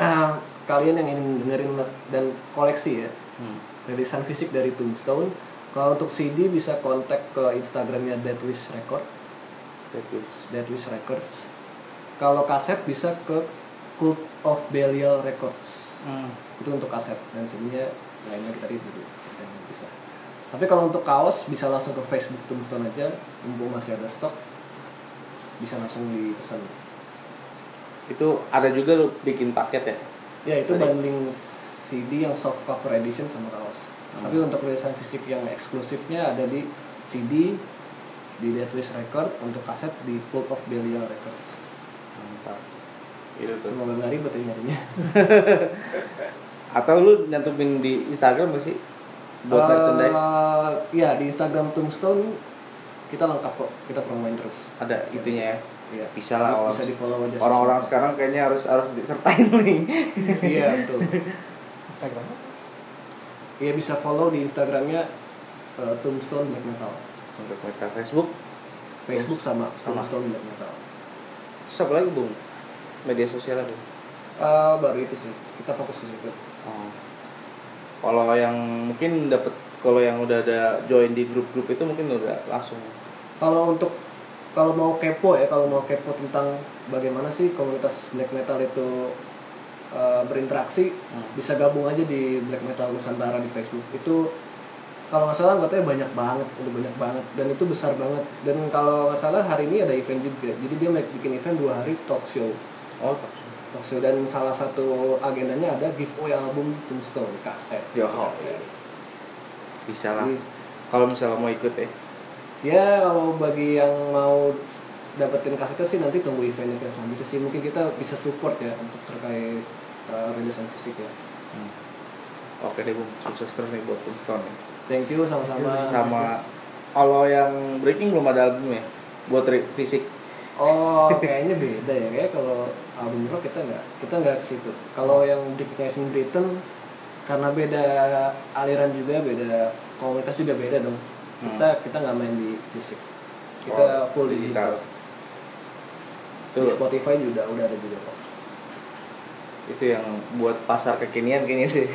ah, kalian yang ingin dengerin dan koleksi ya.
Hmm.
rilisan fisik dari Tombstone kalau untuk CD bisa kontak ke Instagramnya Deadwish Record.
Bagus.
Deadwish Records. Kalau kaset bisa ke Cult of Belial Records.
Hmm.
itu untuk kaset. Dan CD-nya lainnya kita review dulu. Kita bisa. Tapi kalau untuk kaos bisa langsung ke Facebook Tombstone aja. Mumpung masih ada stok bisa langsung dipesan.
Itu ada juga lu bikin paket ya?
Ya itu
Baik.
bundling CD yang soft cover edition sama kaos
Hmm.
tapi untuk rilisan fisik yang eksklusifnya ada di CD di Deadwish Record untuk kaset di Cult of Belial Records.
Mantap. Itu tuh
semoga ribet ya nyarinya. (laughs)
Atau lu nyantumin di Instagram gak sih? Buat
Eh,
merchandise?
ya di Instagram Tombstone kita lengkap kok. Kita promoin terus.
Ada itunya ya?
Iya.
bisa lah orang-
bisa di follow aja
orang-orang sekarang kayaknya harus harus disertain nih.
Iya betul. (laughs)
Instagram
iya bisa follow di Instagramnya eh, Tombstone Black Metal
sampai mereka Facebook
Facebook sama,
Sama.
Tombstone Black Metal
Terus apa lagi bung? Media sosial apa?
Eh, baru itu sih kita fokus ke situ
Oh. Kalau yang mungkin dapat kalau yang udah ada join di grup-grup itu mungkin udah langsung.
kalau untuk kalau mau kepo ya kalau mau kepo tentang bagaimana sih komunitas black metal itu eh, berinteraksi
Hmm.
bisa gabung aja di black metal nusantara di facebook itu kalau nggak salah anggotanya banyak banget udah banyak banget dan itu besar banget dan kalau nggak salah hari ini ada event juga jadi dia make- bikin event dua hari talk show
Oh.
talk show dan salah satu agendanya ada giveaway album Tombstone kaset
Yo.
kaset
Bisa lah. Kalau misalnya mau ikut ya.
ya kalau bagi yang mau dapetin kasetnya sih nanti tunggu event-event selanjutnya sih. Mungkin kita bisa support ya untuk terkait uh, rilisan fisik ya.
Hmm. Oke deh bung, sukses terus nih buat Tombstone. nih.
thank you sama-sama.
Sama. Kalau yang breaking belum ada album ya? Buat fisik.
oh (laughs) kayaknya beda ya. Kayak kalau album rock kita nggak kita nggak ke situ. Kalau yang Dick Nation Britain karena beda aliran juga beda komunitas juga beda dong. Kita kita nggak main di fisik. Kita
Oh,
full digital,
Itu
di Spotify juga udah ada juga kok
itu yang buat pasar kekinian kayaknya sih.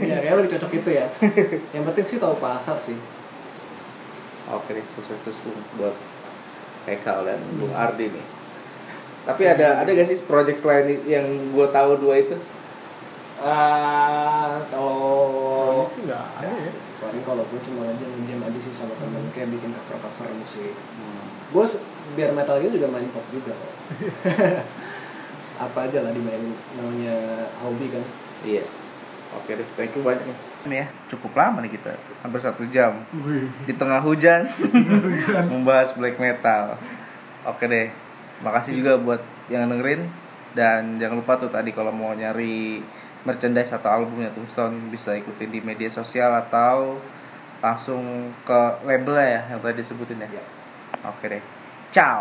ya kayaknya lebih cocok itu ya (laughs) yang penting sih tahu pasar sih
Oke deh, sukses terus tuh buat Hekal dan Bung Ardi nih. Tapi ada ada gak sih project selain yang gue tahu dua itu?
ah kalau
Proyek sih nggak ada ya.
paling kalau gue cuma aja ngejam aja sih sama temen kayak bikin cover cover musik
Hmm.
Gue biar metal gitu juga main pop juga (laughs) apa aja lah dimainin namanya hobi kan
Iya. Oke deh, thank you banyak nih. Ini ya, cukup lama nih kita, hampir satu jam di tengah hujan (laughs) (laughs) membahas black metal. Oke deh, makasih juga buat yang dengerin dan jangan lupa tuh tadi kalau mau nyari merchandise atau albumnya Tombstone bisa ikutin di media sosial atau langsung ke label ya yang tadi disebutin ya. Oke deh, ciao.